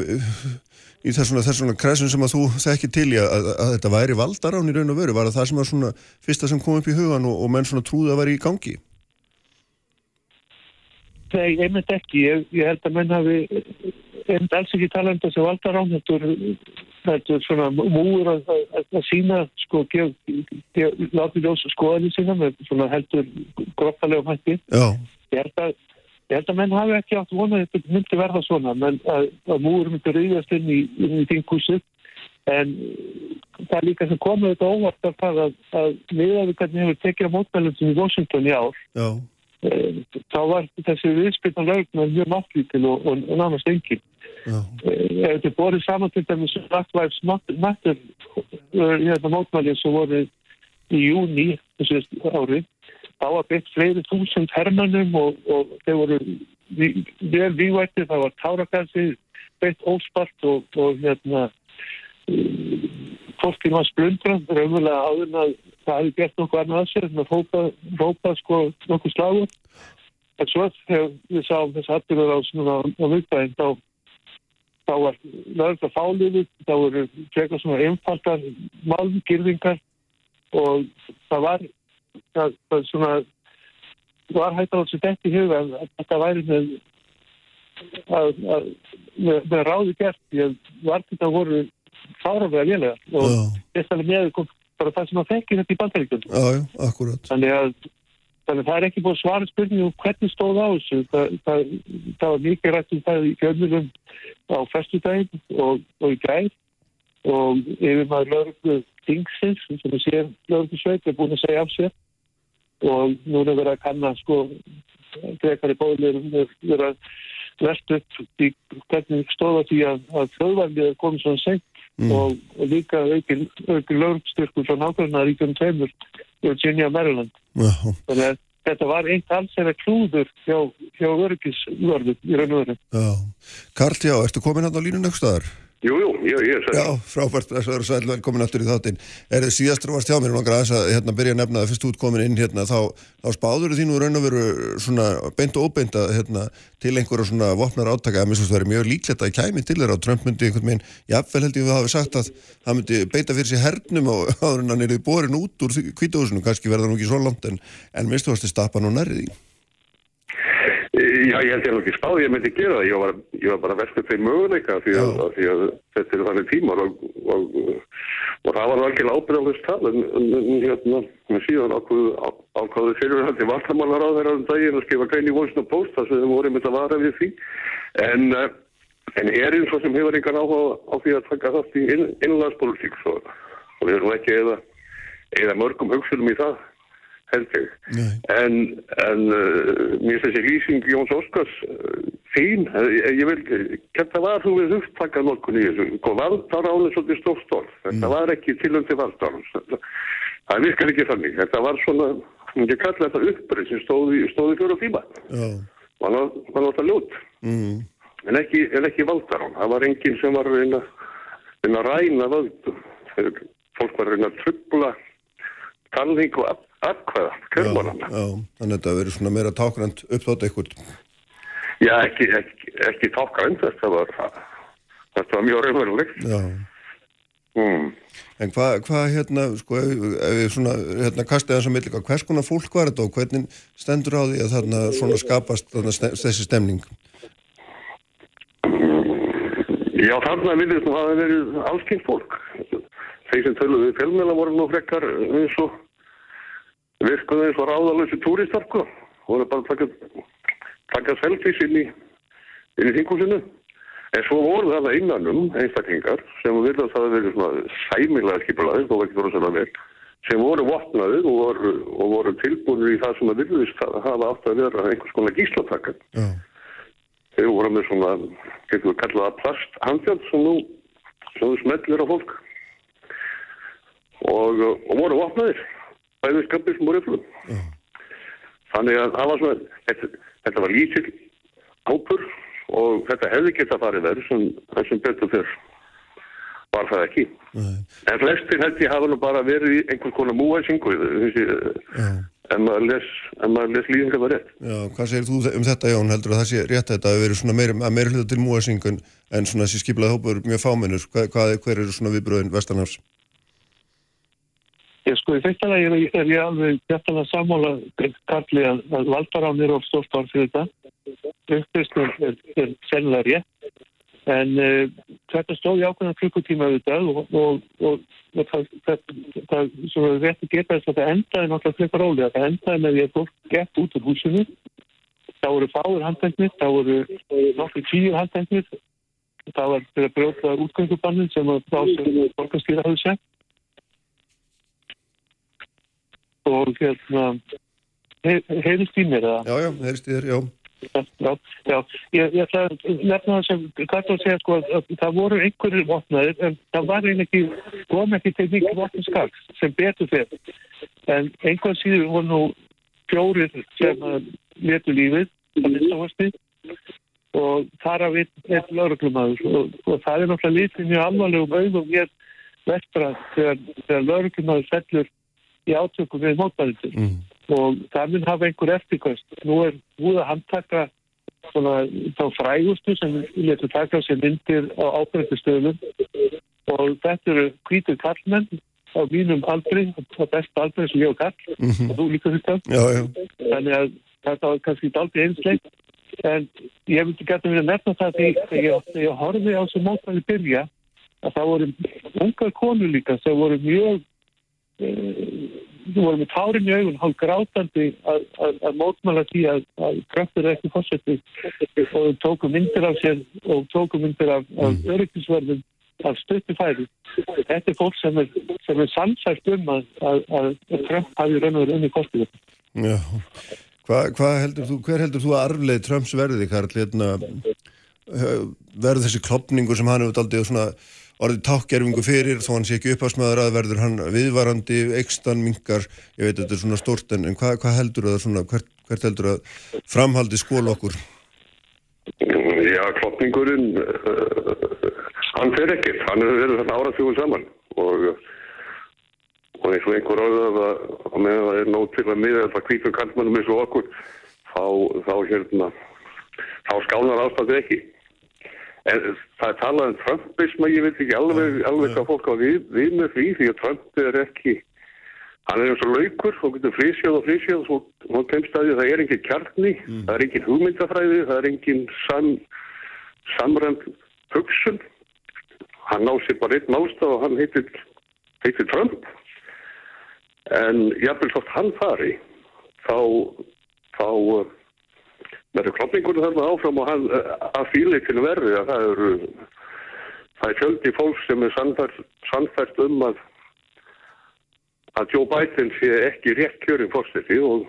í þessuna, þessuna kræsun sem að þú þekki til í að, að, að þetta væri valdarán í raun og veru? Var það það sem var svona fyrsta sem kom upp í hugan og, og menn svona trúði að væri í gangi? Nei, einmitt ekki. Ég, ég held að menn hafi einmitt alls ekki tala um þessi valdarán. Þetta er, svona múur að, að, sína, sko, gef, gef, láti ljós skoðanir sína með svona heldur gróttalegum hætti. Já, Ég held að Ég held að menn hafi ekki átt vonað að þetta myndi verða svona, menn að, að múur myndi rauðast inn í, í þingúsið en það er líka sem komið þetta óvart af það að, að miðað við hvernig hefur tekið á mótmælum sem í Washington í ár já, eh, þá var þessi viðspilna lögna mjög máttlítil og, og, og nánast engin. já, Eh, Ef þetta borðið saman til dæmis Black Lives Matter eh, hérna mótmælið sem voru í júni þessu ári þá var byggt fleiri þúsund hermannum og, og þeir voru vel vývættir, það var tárakalsi byggt óspart og, og hérna eh, fólkinn var splundrað, raunverulega áður en að það hefði gert nokkuð annað að sér en að rópa, rópa sko nokkuð slagur. En svo þegar við sáum þess aðbyrður á viðbæðin þá þá var lögða fáliðið, þá voru frekar svona einfaldar málgirðingar og það var það, það svona var hægt þessu dætt í huga að að þetta væri með að, að, með, með ráði gert því að vartita voru fáraflega lélega og þess að með kom bara það sem að þekki þetta í bandaríkjum þannig að Þannig að það er ekki búin að svara spurningu um hvernig stóð á þessu. Það, það, það var mikið rætt um það í fjölmjölum á festudaginn og, og í gæð og yfir maður lögurku Dingsins sem við séum lögurku sveit er búin að segja af sér og nú er verið að kanna sko frekar í bóðilegur verið að verðt upp í hvernig stóða því að, að þjóðvælið er komið svona seint Mm. og, og líka aukin, aukin lögurstyrkur frá nákvæmna ríkjum tveimur Virginia Maryland. Já, Þannig að þetta var eitt alls eða klúður hjá, hjá örgisvörðu í raun og veru. já. Karl, já, ertu komin hann á línun eitthvað staðar? Jú, jú, ég, er sæl. Já, frábært, þess að eru sæl, velkomin aftur í þáttinn. Er þið síðastur varst hjá mér, langar aðeins að hérna, byrja að nefna það fyrst útkomin inn hérna, þá, þá spáður þínu raun og veru svona beint og óbeint að hérna, til einhverja svona vopnar átaka, að mér finnst það verið mjög líklegt að kæmi til þeirra og Trump myndi einhvern veginn, jáfnvel held ég að hafa sagt að það myndi beita fyrir sig hernum og áður en hann er í borin út úr kvítahúsinu, kannski verða nú ekki svo langt en, en minnstu varst þið stappa nú nærrið í. Já, ég held ég alveg ekki spáð, ég myndi gera það, ég var, ég var bara vestur til möguleika því að, að, því að þetta er þannig tímar og, og, og það var alveg ábyrðalist tal. En, en hérna, síðan ákváðu fyrirhandi vartamannar á þeirra um daginn að skrifa grein í Washington Post þar sem þeim voru með að vara við því. En, eh, en er eins og sem hefur einhvern áhuga á því að taka þátt í inn, innlandspolitík og við erum ekki eða, eða mörgum hugsunum í það held ég. En, en uh, mér finnst þessi lýsing Jóns Óskars uh, fín. Ég, ég vil, þetta var þú við hugtakka nokkur í þessu. Valdarán er svolítið stórstorð. Þetta mm. var ekki tilöndi valdarán. Það virkar ekki þannig. Þetta var svona, ég kalla þetta upprið sem stóði, stóði fjóru tíma. Það var náttúrulega ljót. Mm. En ekki, ekki valdarán. Það var enginn sem var reyna, reyna að ræna völdum. Fólk var reyna að trubla talning og aðkvæða, kjörmónana. Þannig að þetta verður svona meira tákrand uppþótt eitthvað. Já, ekki, ekki, ekki tákrand, þetta var, þetta var mjög raunverulegt. Já. Mm. En hvað, hva, hérna, sko, ef, við svona, hérna, kastið þess að millika, hvers konar fólk var þetta og hvernig stendur á því að þarna svona skapast þarna þessi stemning? Já, þarna viljum við að það verið allskynnt fólk. Þeir sem töluðu fjölmjöla voru nú frekkar eins og virkuði eins og ráðalösi túristar sko. voru bara að taka, taka selfies inn í, í þingúsinu en svo voru það innanum einstaklingar sem virðast að það verið svona sæmilega skipulaðið og ekki voru svona vel sem voru vopnaðið og voru, og voru tilbúinir í það sem að virðist að hafa átt að vera einhvers konar gíslatakkan yeah. þeir voru með svona getur við kallaða plasthandjátt sem nú sem þú smellir á fólk og, og voru vopnaðir bæðið skampið sem voru eflum. Þannig að það var svona, þetta, þetta var lítill ápur og þetta hefði gett að farið verið sem, sem betur fyrr var það ekki. Mm. En flestir held ég hafa nú bara verið í einhvers konar múæsingu mm. en maður les, les líðingar var rétt. Já, hvað segir þú um þetta Jón? Heldur að það sé rétt að þetta hefur verið svona meira, meira hluta til múæsingun en svona þessi skiplaði hópur mjög fáminnur. Hvað, hvað, hver eru svona viðbröðin Vestanafs? Ég sko í fyrsta lagi er, er ég alveg hjartalega sammála kalli að, að valdarán er of stórt var fyrir þetta. Uppvistum er, er sennilega rétt en uh, þetta stóði ákveðan klukkutíma auðvitað og, og, og, og það, það, það sem við veitum geta þess að það endaði náttúrulega flikar ólega. Það endaði með því að fólk gett út úr húsinu. Það voru fáður handtæknir, það voru nokkur tíur handtæknir. Það var fyrir að brjóta útgöngubannin sem að þá sem fólkastýra hafði sett. Og hérna heyrðist í mér eða? Já, já, heyrðist í þér, já. Já, já, ég, ég ætla að nefna það sem að segja sko að það voru einhverjir vopnaðir en það var einhver ekki, kom ekki til mikið vopnskaks sem betur þeir en einhvern síður voru nú fjórir sem letu lífið að minnstofasti og þar við einn lauruglumæður og, og það er náttúrulega litið mjög alvarlegum auðvum hér vestra þegar, þegar lauruglumæður fellur í átökum við mótmælindur mm. og það mun hafa einhver eftirkvæmst. Nú er búið að handtaka svona þá frægustu sem letur taka sér myndir á ábyrgustöðunum og þetta eru kvítur kallmenn á mínum aldri, á besta aldri sem ég og kall mm -hmm. og þú líka þetta. Þannig að þetta var kannski aldrei einsleitt en ég vildi gæta mér að nefna það þegar ég, ég horfið á þessu mótmæli byrja að það voru ungar konur líka sem voru mjög þú voru með tárin í augun hálf grátandi að, að, að mótmála því að, að kraftur er ekki fórsetti og tóku myndir af sér og tóku myndir af, af mm. öryggisverðum af stötti færi. Þetta er fólk sem er, sem er sannsært um að Trump hafi raun og verið unni kostið. Já, hvað hva heldur þú, hver heldur þú að arfleið Trumps verði, Karl, hérna, verður þessi klopningu sem hann hefur aldrei svona orðið tákgerfingu fyrir þó hann sé ekki uppásmaður að verður hann viðvarandi, ekstan, mingar ég veit þetta er svona stort en, en hvað hva heldur það svona, hvert, hvert heldur að framhaldi skól okkur? Já, kloppingurinn uh, hann fer ekkert, hann hefur verið þarna áratugum saman. Og, og eins og einhver áður að, að meðan það er nót til að miða þetta kvítum kallmannum eins og okkur þá, þá hérna þá skánar ástæðu ekki en það er talað um Trumpism ég veit ekki alveg, alveg hvað fólk á við, við með því því að Trump er ekki hann er eins og laukur og getur frísjóð og frísjóð og hún kemst að því að það er engin kjarni mm. það er engin hugmyndafræði það er engin sam, samrænd hugsun. Hann ná sér bara einn málstaf og hann heitir, heitir Trump. En jáfnveg þótt hann fari þá þá verður kloppingur þarna áfram og hann uh, að fíli til verði að það eru það er fjöldi fólk sem er sannfært, um að að Joe Biden sé ekki rétt kjörin fórstætti og,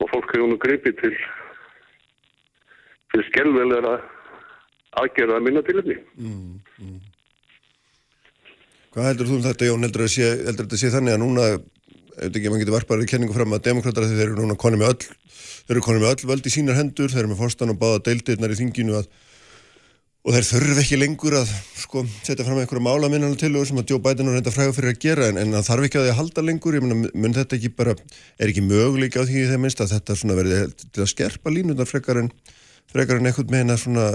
og fólk hefur nú greipið til til skelvelega aðgerða að minna til henni mm, mm. Hvað heldur þú um þetta Jón, heldur þetta sé þannig að núna, ef ekki maður getur varparið kenningu fram að demokrater þeir eru núna konið með öll, þeir eru konið með öll völd í sínar hendur, þeir eru með fórstan og báða deildirnar í þinginu að, og þeir þurfi ekki lengur að sko setja fram einhverja málaminnan til og sem að Joe Biden er reynda frægur fyrir að gera en, en það þarf ekki að að halda lengur, ég menna, mun þetta ekki bara, er ekki möguleik á því þegar minnst að þetta svona verði til að skerpa línunar frekar en frekar en eitthvað með hennar svona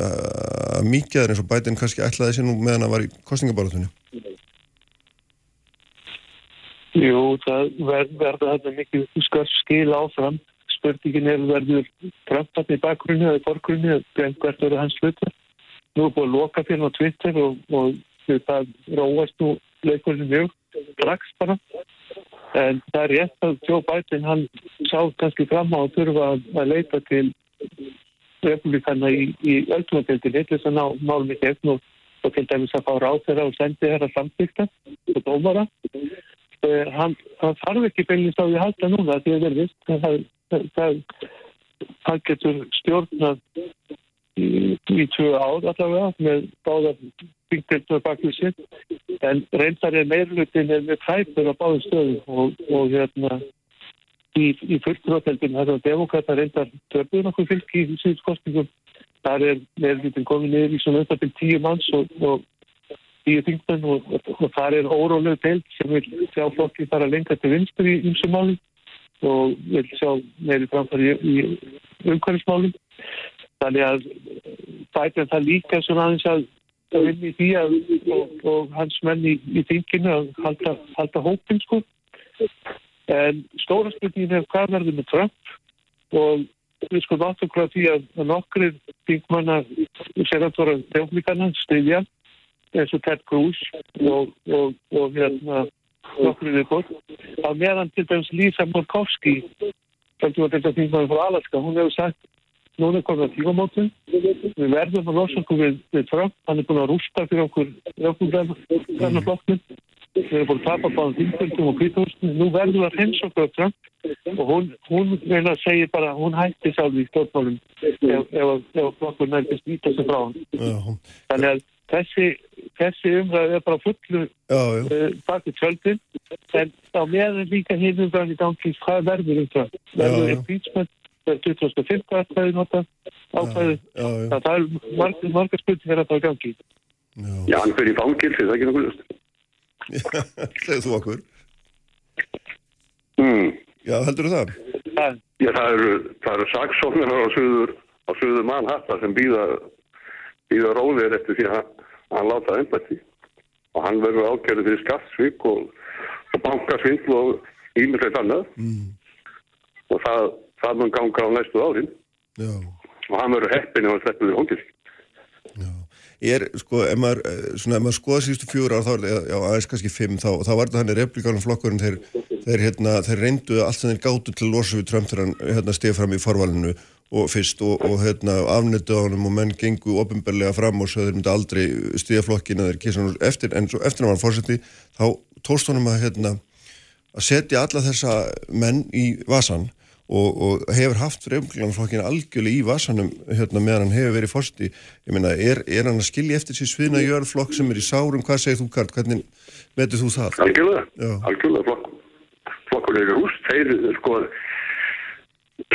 mikið eins og Biden kannski ætlaði sér nú með hann að var í kostningabáratunni Jú, það ver, verður þetta mikið skar skil áfram. Spurningin er verður trömpat í bakgrunni eða í borgrunni eða hvert verður hans hlutur. Nú er búin að loka fyrir á Twitter og, og það róast nú leikurinn mjög strax bara. En það er rétt að Joe Biden hann sá kannski fram á að þurfa að leita til republikana í, í öllumabildinni til þess að ná gegn og, og til dæmis að fá ráð þeirra og sendi þeirra samtíkta og dómara. Uh, hann, hann þarf ekki beinist á því að halda núna því að það er vist það, það, það getur stjórnað í, í tvö ár allavega með báðar byggtildur bak við sitt en reyndar er meirlutin er með kæpur á báðum stöðum og, og hérna í, í fulltróðeldin það er að demokrata reyndar törnur okkur fylg í síðuskostningum þar er meirlutin komið niður í svona öllabinn tíu manns og, og tíu þingmenn og, og, það er óróleg deilt sem vil sjá flokki fara lengra til vinstur í ymsumálum og vil sjá meiri framfæri í, í umhverfismálum. Þannig að bætið það líka svona aðeins að að vinni í því að og, og hans menn í, í þinginu að halda, halda hópin sko. En stóra spurningin er hvað verður með Trump? Og við sko náttúrulega því að, að nokkri þingmanna sérantóra republikana stiðja eins og Ted Cruz og, og, og hérna nokkur við bort á meðan til dæmis Lisa Murkowski sem var þetta þingmaður frá Alaska hún hefur sagt núna komið að tímamótum. Við verðum að losa okkur við, við Trump. Hann er búin að rústa fyrir okkur okkur flokknum. Við erum búin að tapa báðum þingfjöldum og kvítahústum nú verðum við að hreins okkur á Trump. Og hún, hún reyna að segja bara hún hætti sjálf í stjórnmálum ef, ef, ef flokkur nærkist vita sig frá hann þannig að þessi, þessi umræð er bara fullu uh, baki tjöldin. En á meðan líka hinn umræðin í gangi hvað verður um það? Verður impeachment? Verður 2015 aðkvæði nota ákvæði? það er margar, margar spurningar að það er gangi. Já, Já hann fyrir fangil það er ekki nokkuð löst Segðu þú okkur? Mm. Já, heldur þú það? Já, það eru, eru saksóknar á söður, á söður mannhatta sem býða býða róðir eftir því að hann láta ennbætti og hann verður ákjörðu fyrir skattsvík og, og bankasvindl og ímyndilegt annað. Mm. og það, það mun ganga á næstu árin. Já. og hann verður heppin og hann sleppur við hóngil Ég er, sko, ef maður, ef maður skoða síðustu fjóra ár, þá er það, já, aðeins kannski fimm, þá, þá var þetta hann í replikanum flokkurinn, þeir, þeir, hérna, þeir reyndu allt sem þeir gáttu til losu við Trump þegar hann, hérna, stið fram í forvalinu og fyrst og, og hérna, afnittu á hann og menn gengu ofinbarlega fram og svo þeir myndi aldrei stiða flokkina þeir kísa hann eftir, en svo eftir hann var fórseti þá tóst honum að, hérna, að setja alla þessa menn í vasan og, og hefur haft fremglanflokkina algjörlega í vasanum hérna, meðan hann hefur verið meina, er, er hann að skilja eftir sér sviðna jörgflokk sem er í sárum, hvað segir þú Karl, hvernig metur þú það? Algjörlega, algjörlega flokk, flokkur er húst, þeir sko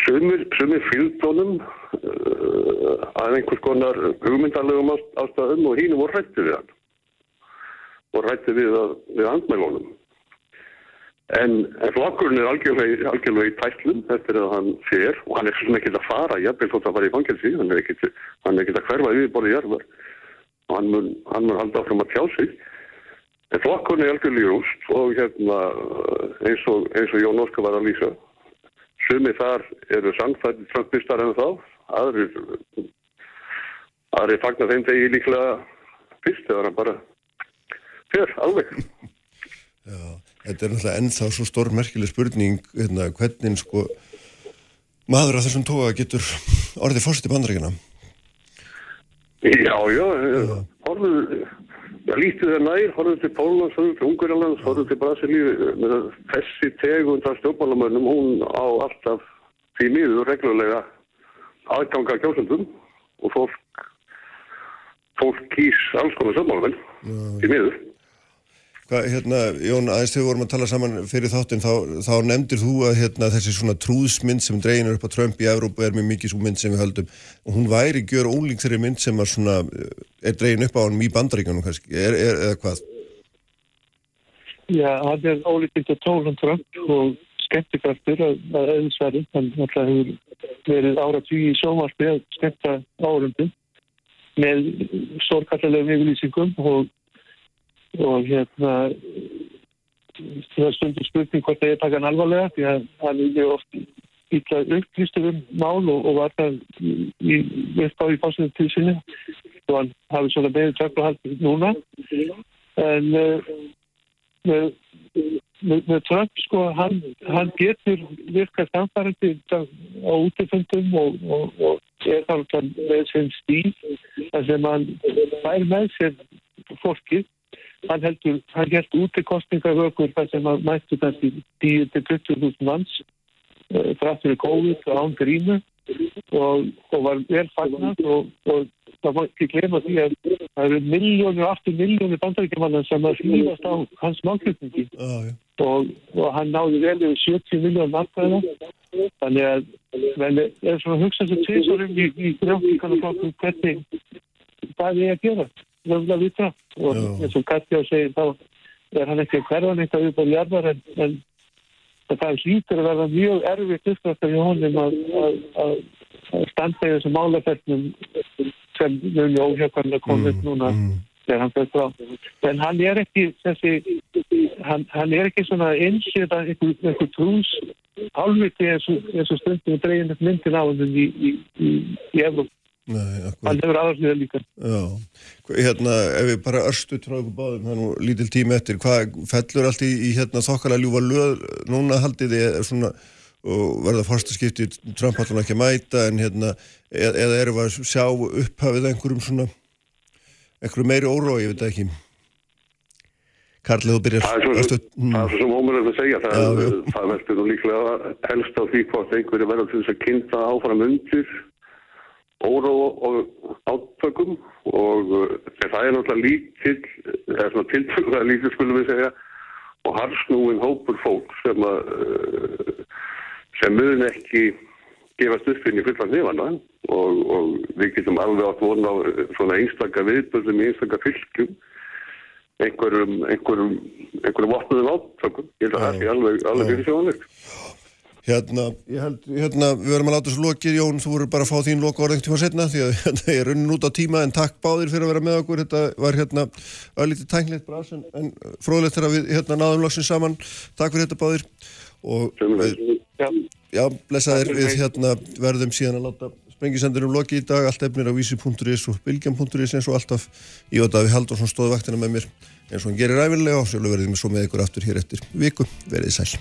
Sumir, sumir fylgdónum uh, að einhvers konar hugmyndarlegum ástæðum og hínum voru hrættið við hann. og rætti við, við andmælunum. En, en flokkurinn er algjörlega, algjörlega í tætlum eftir að hann fer og hann er svona ekkert að fara, jafnveg þótt að fara í fangelsi, hann er ekkert að hverfa yfir borðið jarðar og hann mun, hann mun halda áfram að tjá sig. En flokkurinn er algjörlega í rúst og hérna eins og, eins og Jón Óskar var að lýsa, sumi þar eru sannfætti tröndbistar en þá, aðrir, aðrir fagnar þeim degi líklega fyrst eða bara fer alveg. Já. Þetta er náttúrulega ennþá svo stórmerkileg spurning hérna, hvernig sko maður af þessum tóa getur orðið fórst í bandrækina. Já, já, horfðu, lítið er nær, horfðu til Pólans, horfðu til Ungurlands, horfðu til Brasilíu, þessi tegund af stjórnmálamönnum, hún á alltaf því miður reglulega aðganga kjósundum og fólk, fólk kýs alls konar stjórnmálamenn, því miður. Hvað, hérna, Jón, aðeins þegar við vorum að tala saman fyrir þáttinn, þá, þá nefndir þú að hérna, þessi svona trúðsmynd sem dreginur upp á Trump í Evrópu er mjög mikið svo mynd sem við höldum og hún væri gjör ólík þeirri mynd sem svona, er dregin upp á hann í bandaríkanum kannski, er, er, eða hvað? Já, hann er ólíkind að tóla Trump og skemmtikraftur að auðsverði, hann alltaf hefur verið ára tíu í sómarfi að skemmta árundum með stórkallarlegum yfirlýsingum og og hérna það er stundur spurning hvort það er takkan alvarlega því að hann er oft ítla upplýstur um mál og, og var það í uppgáð í fásinni til sinni. Og hann hafi svona meður tökluhald núna. En uh, með, með, með Trump sko hann, hann getur virkað samfærandi á útifundum og, og, og er þá með sem stíl þar sem hann fær með sér fólkið hann heldur, hann held út í kostningavökur þar sem að mættu þessi 10-20.000 manns uh, frætt fyrir COVID og án grínu og, og var vel fagnat og, og það má ekki glema því að það eru miljónir og aftur miljónir bandaríkjumannar sem að hlýfast á hans málkjöfningi oh, og, og hann náði vel yfir 70 miljónir markaðina þannig að það er svona hugsað sem tviðsórum í, í grjókíkanarflokkum hvernig það er að gera löfla vita og eins og Katja segir þá er hann ekki að hverfa neitt að upp á jarðar en, en það hlýtur að verða mjög erfitt upprættar í honum að, að, að, að standa í þessum málaferðnum sem mjög óhjöfkanlega komið mm, núna mm. þegar hann fyrir frá. En hann er ekki þessi, hann, hann er ekki svona einsið að einhver, einhver trús álviti eins og stundum og dreygin myndin á hann í, í, í, í Evróp. Nei, hann hefur aðarsniða líka. Já, hérna ef við bara örstu tráðum báðum, það er nú lítil tími eftir. Hvað fellur allt í, í hérna þokkalega ljúfa löð, núna haldið þið svona og verða fórstaskipti Trump haldur ekki að mæta en hérna eð, eða erum við að sjá upphafið einhverjum svona einhverjum meiri órói, ég veit ekki. Karlið, þú byrjar. Það er svo, mm. er svo sem ómurlega að segja það, það verður líklega helst á því hvort einhverju verður til þess að kynna áfram undir óró og átökum og uh, það er náttúrulega lítill, það er svona tiltökulega lítill skulum við segja og harsnúin hópur fólk sem að uh, sem mun ekki gefast upp inn í fullan nefana og, og við getum alveg átt vona á uh, svona einstakka viðböðum í einstakka fylgjum einhverjum einhverjum, einhverjum vopnuðum átökum. Ég held að það sé alveg, alveg fyrir sjónlegt Hérna, held, hérna, við verðum að láta þessu lokið, Jón, þú voru bara að fá þín loka orðið tíma setna, því að hérna, ég er runnin út á tíma, en takk báðir fyrir að vera með okkur, þetta var hérna öllítið tæknilegt bras, en, en fróðilegt þegar við hérna náðum lagsins saman, takk fyrir þetta báðir, og við, já, blessaðir, við hérna verðum síðan að láta sprengisendunum lokið í dag, allt efnir á vísi.is og bilgjum.is eins og alltaf, ég veit að við haldum svona stóðu vaktina með mér, eins og hann gerir ræfilega og sjálfur verðum við svo með ykkur aftur hér eftir viku, verið sæl.